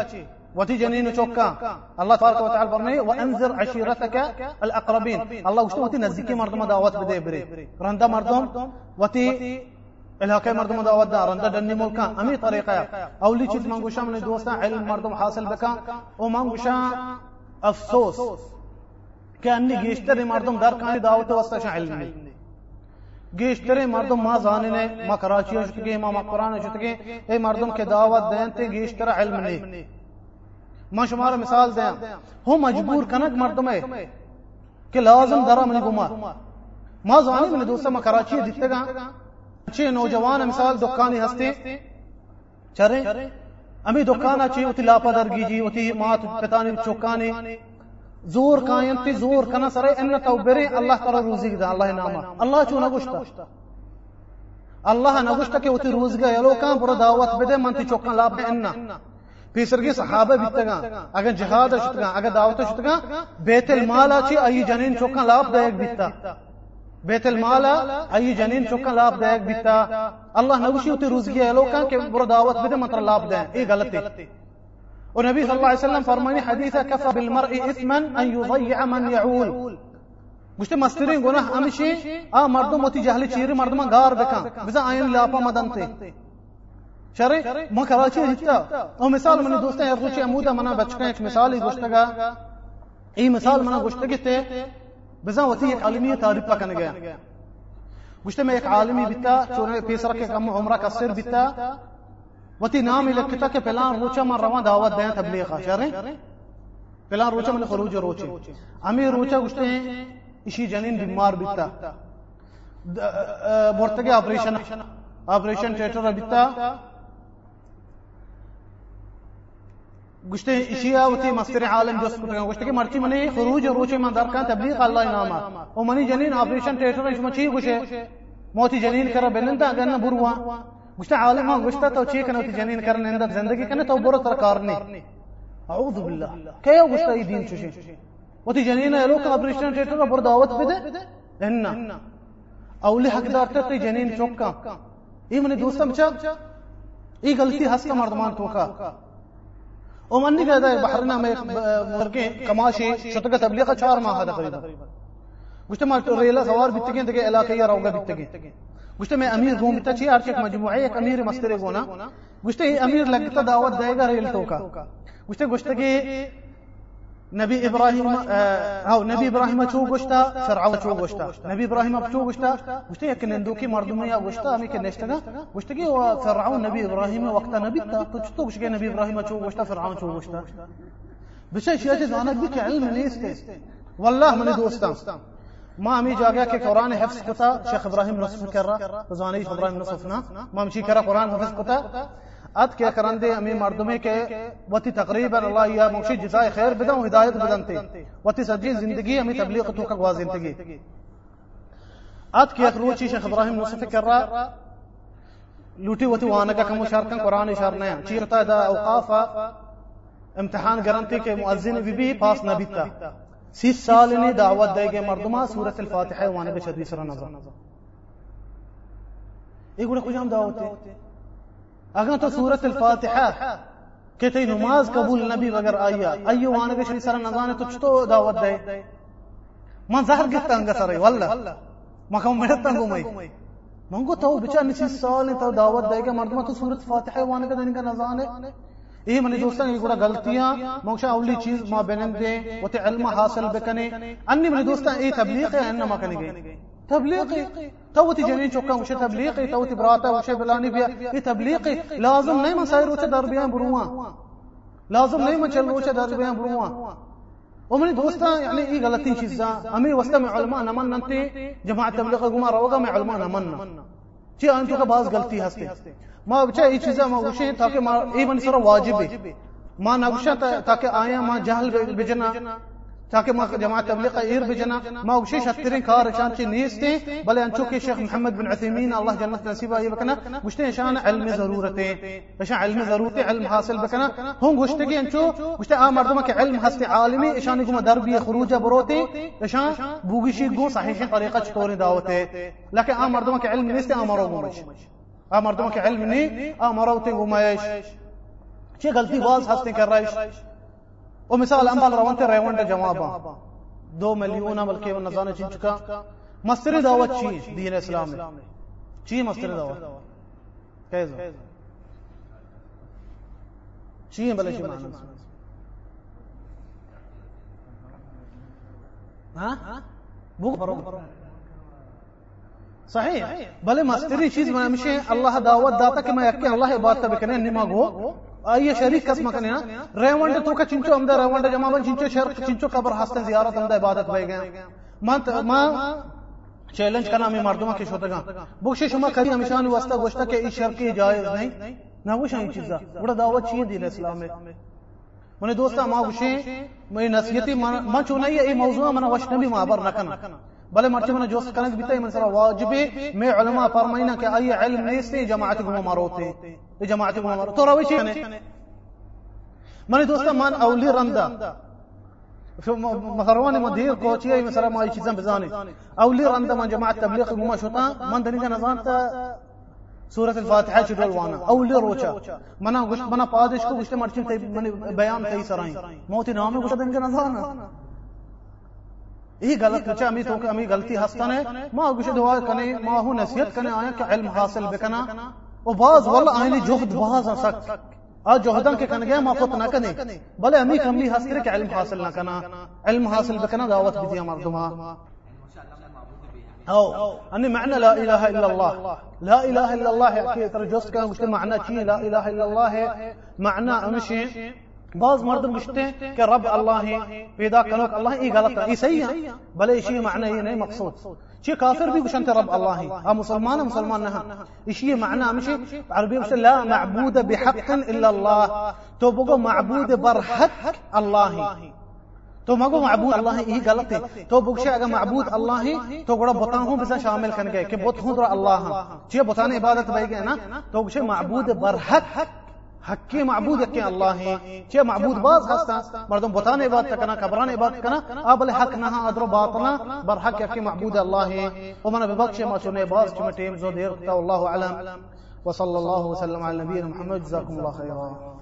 وتی جنین چوکا. الله تبارك وتعالى فرمي وانذر عشيرتك الاقربين الله وشتو وتی نزدیک مردم دعوت بده بری. رنده مردم وتی الهاكي مردم دعوت دار انت دني ملكا امي طريقه أو لي چیز منگوشا من دوستا علم مردم حاصل بکا أو منگوشا افسوس كاني گیشتر مردم در کانی دعوت واسطه علم گیشتر مردم ما زاننے ما کراچی شتگی ما قرآن شتگی اے مردم کے دعوت دین تے گیشتر علم نہیں ما شمار مثال دیں ہو مجبور کنک مردم ہے کہ لازم درا من گما ما زانی من دوستا ما کراچی دیتے گا۔ چه نوجوان مثال دکانی هستی چره امی دکانا چی اتی لاپا درگی جی اتی مات پتانی چوکانی زور کائن تی، زور کنا سره ان تو بری الله تعالی روزی دا الله ناما الله چو نگوشتا۔ الله نگوشتا کہ اتی روزگا یلو کان پر دعوت بده من تی چوکان لاب ان پیسرگی صحابه بیتگا اگر جهاد شتگا اگر دعوت شتگا بیت المال اچی ای جنین چوکان لاب دایک بیتا۔ بیت المال، ای جنین چوکا لاب دے، بیتا۔ اللہ نوشی ہوتی روزگی ہے، لوکاں کہ برو دعوت بدے مطر لاب دے۔ اے غلط ہے اور نبی صلی اللہ علیہ وسلم فرمانی حدیثہ کفا بالمرء اثما ان یضیع من یعول۔ گوشته مسترین گناه همیشه آ مردم موتی جهل چیری مردم گار بکن بزا آین لاپا مدنته شرع ما کراچی هیتا او مثال من دوستا ہے روچی امودا منا بچکا ایک مثال ہی گوشتگا ای مثال منا گوشتگی تے۔ بزن وتيك عالمية تاريب لك نجا مجتمعك عالمي بتا چونه پیسرك کم عمرك السر بتا وتی نام لکتا کہ پلان روچا من روان دعوت دیں تبلیغ شرے پلان روچا من خروج روچے۔ امیر روچا گشتے ہیں، اسی جنین بیمار بیتا۔ بورتگے آپریشن آپریشن تھیٹر بیتا۔ گشتے اشیا وتی مستر عالم جس کو گشتے کی مرضی منی، خروج اور روچ ایماندار کا تبلیغ اللہ انعام او منی جنین آپریشن تھیٹر اش مچی گشے موتی جنین کر بلنتا گن بروا گشتے عالم ہاں گشتا تو چی کنا جنین کرنے اندر زندگی کنے تو برو ترکار نہیں اعوذ باللہ۔ کہ گشتے دین چوشے؟ وتی جنین لوک آپریشن تھیٹر پر دعوت پہ دے لنا اولی حقدار تے جنین چوکا۔ ای منی دوستم چا؟ ای غلطی ہس کا مردمان توکا ومن كذا بحرنا ما مركي كماشي شتك تبليغ شهر ما هذا قريبا گوشت ما ریلا سوار بیتگین دگه علاقے یا روگا بیتگین گوشت میں امیر ہوں بیتا چی ہر چیک ایک امیر مسترے ہونا گوشت امیر لگتا دعوت دے گا ریل تو کا گوشت گوشت کی نبي إبراهيم أو نبي إبراهيم چو گشتا فرعون چو گشتا نبي إبراهيم چو گشتا گشتا یک نندوکی مردمی گشتا امی که نشتگا گشتا کی فرعون نبي إبراهيم وقت نبي تا تو گشتا نبي إبراهيم چو گشتا فرعون چو گشتا شیعه دانا بی که علم نیست والله من دوستان ما همی جاگه که قران حفظ کتا، شیخ ابراهيم نصف کرده روزانه شیخ ابراهیم نصف نه ما همشی کرده قران حفظ کتا. ات که کرنده امی مردمه که وتی تقریباً الله یا موشی جزای خیر بدم و هدایت بدم تی. وتی سجی زندگی امی تبلیغ تو کا گوا زندگی. ات که یک روچی شیخ ابراهیم نصف کرده لوٹی وتی وانا کا کم شارکن قرآن اشارنا چیرتا دا اوقافا، امتحان گرنتی کے مؤذن بھی بھی پاس نہ بیتا سی سال نے دعوت دے گے مردما سورت الفاتحہ وانا کے شدی سر نظر۔ یہ گڑا کچھ ہم دعوت ہے اگر تو سورت الفاتحہ کہتے نماز قبول نبی وگر آیا ایو وانے وانا شری سر نظانے تو چطو دعوت دے۔ من زہر گفتا انگا سر واللہ۔ مکم میرتا انگو مئی۔ منگو تو بچا نسی سال نے تو دعوت دے گا مردمہ تو سورت فاتحہ وانا کا دینے کا نظانے ਇਹ ਮਨੇ ਦੋਸਤਾਂ ਇਹ ਕੋੜਾ ਗਲਤੀਆਂ ਮੋਖਸ਼ਾ ਅਵਲੀ ਚੀਜ਼ ਮਾ ਬਨਨ ਦੇ ਵਤੇ ਇਲਮ ਹਾਸਲ ਬਕਨੇ ਅੰਨੀ ਮਨੇ ਦੋਸਤਾਂ ਇਹ ਤਬਲੀਗ ਹੈ ਅੰਨਾ ਮਾ ਕਨੇਗੇ تبليغي توتي جنين شوكا تبلیغ تبليغي توتي براتا وش بلاني بيا اي تبليغي لازم نيما ساير اوچے دربیاں بروا ہاں۔ لازم نيما چل دربیاں دربيان ہاں۔ بروا منی دوستا یعنی یہ غلطين چیزا ہمیں وسط میں علماء نمن انت جماعت تبلیغ گما روگا میں علماء نمن چي انتو کا باز غلطي ہستے۔ ما بچا یہ چیزا ما وشے تاکہ ما ای من سر واجب ہے ما نگشا تاکہ آیا ما جہل بجنا تاکہ ما جماعة تبلیغ ایر بجنا ما وشي شترين كار شان شي نيستي بل ان شوكي شيخ محمد بن عثيمين الله جنة نصيبه اي بكنا وشتي شان علم ضرورته عشان علم ضرورته علم حاصل بكنا هم وشتي ان شو وشتي ا مردمك علم هستي عالمي عشان يقوم دربي خروج بروتي عشان بوغشي گو صحيح طريقه چطور دعوته لكن ا مردمك علم نيستي امرو گمش ا مردمك علم ني امرو تي گمايش چه غلطی باز هستی کر رہا ومثال أنبال روانت ريوان جوابا. دو مليون بلکہ وہ نظانے چن چکا مستر دعوت چی دین اسلام چی مستر دعوت کیسا چی بلے چی معنی ها؟ بو فرو صحیح بھلے مستری چیز میں ہمیشہ اللہ دعوت داتا که ما یکی الله عبادت بکنه نما گو آئیے شریف قسم مکنه نا روانده تو کا چنچو ہم دے ریوانڈ جمع بن چنچو شرق چنچو قبر هستن زیارت ہم دے عبادت بایگه من ماں چیلنج کرنا ہمیں مردمہ کی شوتگا بخش شما کری ہمیشہ نے واسطہ گوشتا کہ اس شرک کی جائز نہیں۔ نہ وہ شاہی چیزا بڑا دعوت چیئے دین اسلام میں منہ دوستا ما گوشیں نصیتی نصیحتی چونہی ہے ای موضوع منہ وشنبی مابر نہ کرنا من وش نبی معبر نکنا بل مرتي من جوس كانت بيتي من سرا واجبي مي علماء فرمينا كأي علم نيستي جماعتكم مروتي جماعتكم مروتي ترى وش يعني من دوستا من أولي رندا شو مخرواني مدير كوتشي اي مثلا ما يشيزان بزاني أولي رندا من جماعة تبليغ وما شوطا من دنيا نظانتا سورة الفاتحة شدول وأنا۔ أولي روچا منا گوشت منا پادش کو گوشت مرچن تی من بیان تی سرائیں۔ موتی نامی گوشت دنگا نظانا ای غلط چا امی تو امی غلطی هستنه ما گوشه دعا کنه ما هو نصیحت کنه آیا که علم حاصل بکنه و باز والله آینی جهد باز سک۔ آ جوہدن کے کن گیا مافت نہ کنے بلے امی کملی ہس کرے کہ علم حاصل نہ کنا۔ علم حاصل بکنا، دعوت بھی دیا مردما او ان معنى لا اله الا الله لا اله الا الله يعني ترجمت كان معنى لا اله الا الله معنى امشي بعض مرد مشتے کہ رب اللہ ہے پیدا کنوک اللہ یہ غلط ہے یہ صحیح ہے بلے یہ معنی یہ نہیں مقصود؟ شي كافر بيقول انت رب الله. ها مسلمان مسلمان نها إيش هي معناه مشي عربي مش لا معبود بحق إلا الله. تو بقول معبود برحق الله. تو مگو معبود اللہ ہی غلط ہے تو بگشے اگر معبود اللہ ہی تو گڑا بتاؤں بس شامل کن گئے کہ بت ہوں اللہ چے بتانے عبادت بھائی گئے نا؟ تو بگشے معبود برحق حقی معبود یکی اللہ ہے چه معبود باز هستن مردم بتان عبادت کنا قبران عبادت کنا ابل حق نها ادرو باطنا بر حق یکی معبود الله ہے ومن ببخش ما سنے باز چه ٹیم زو دیر والله اعلم۔ وصلى الله وسلم على نبينا محمد جزاكم الله خيرا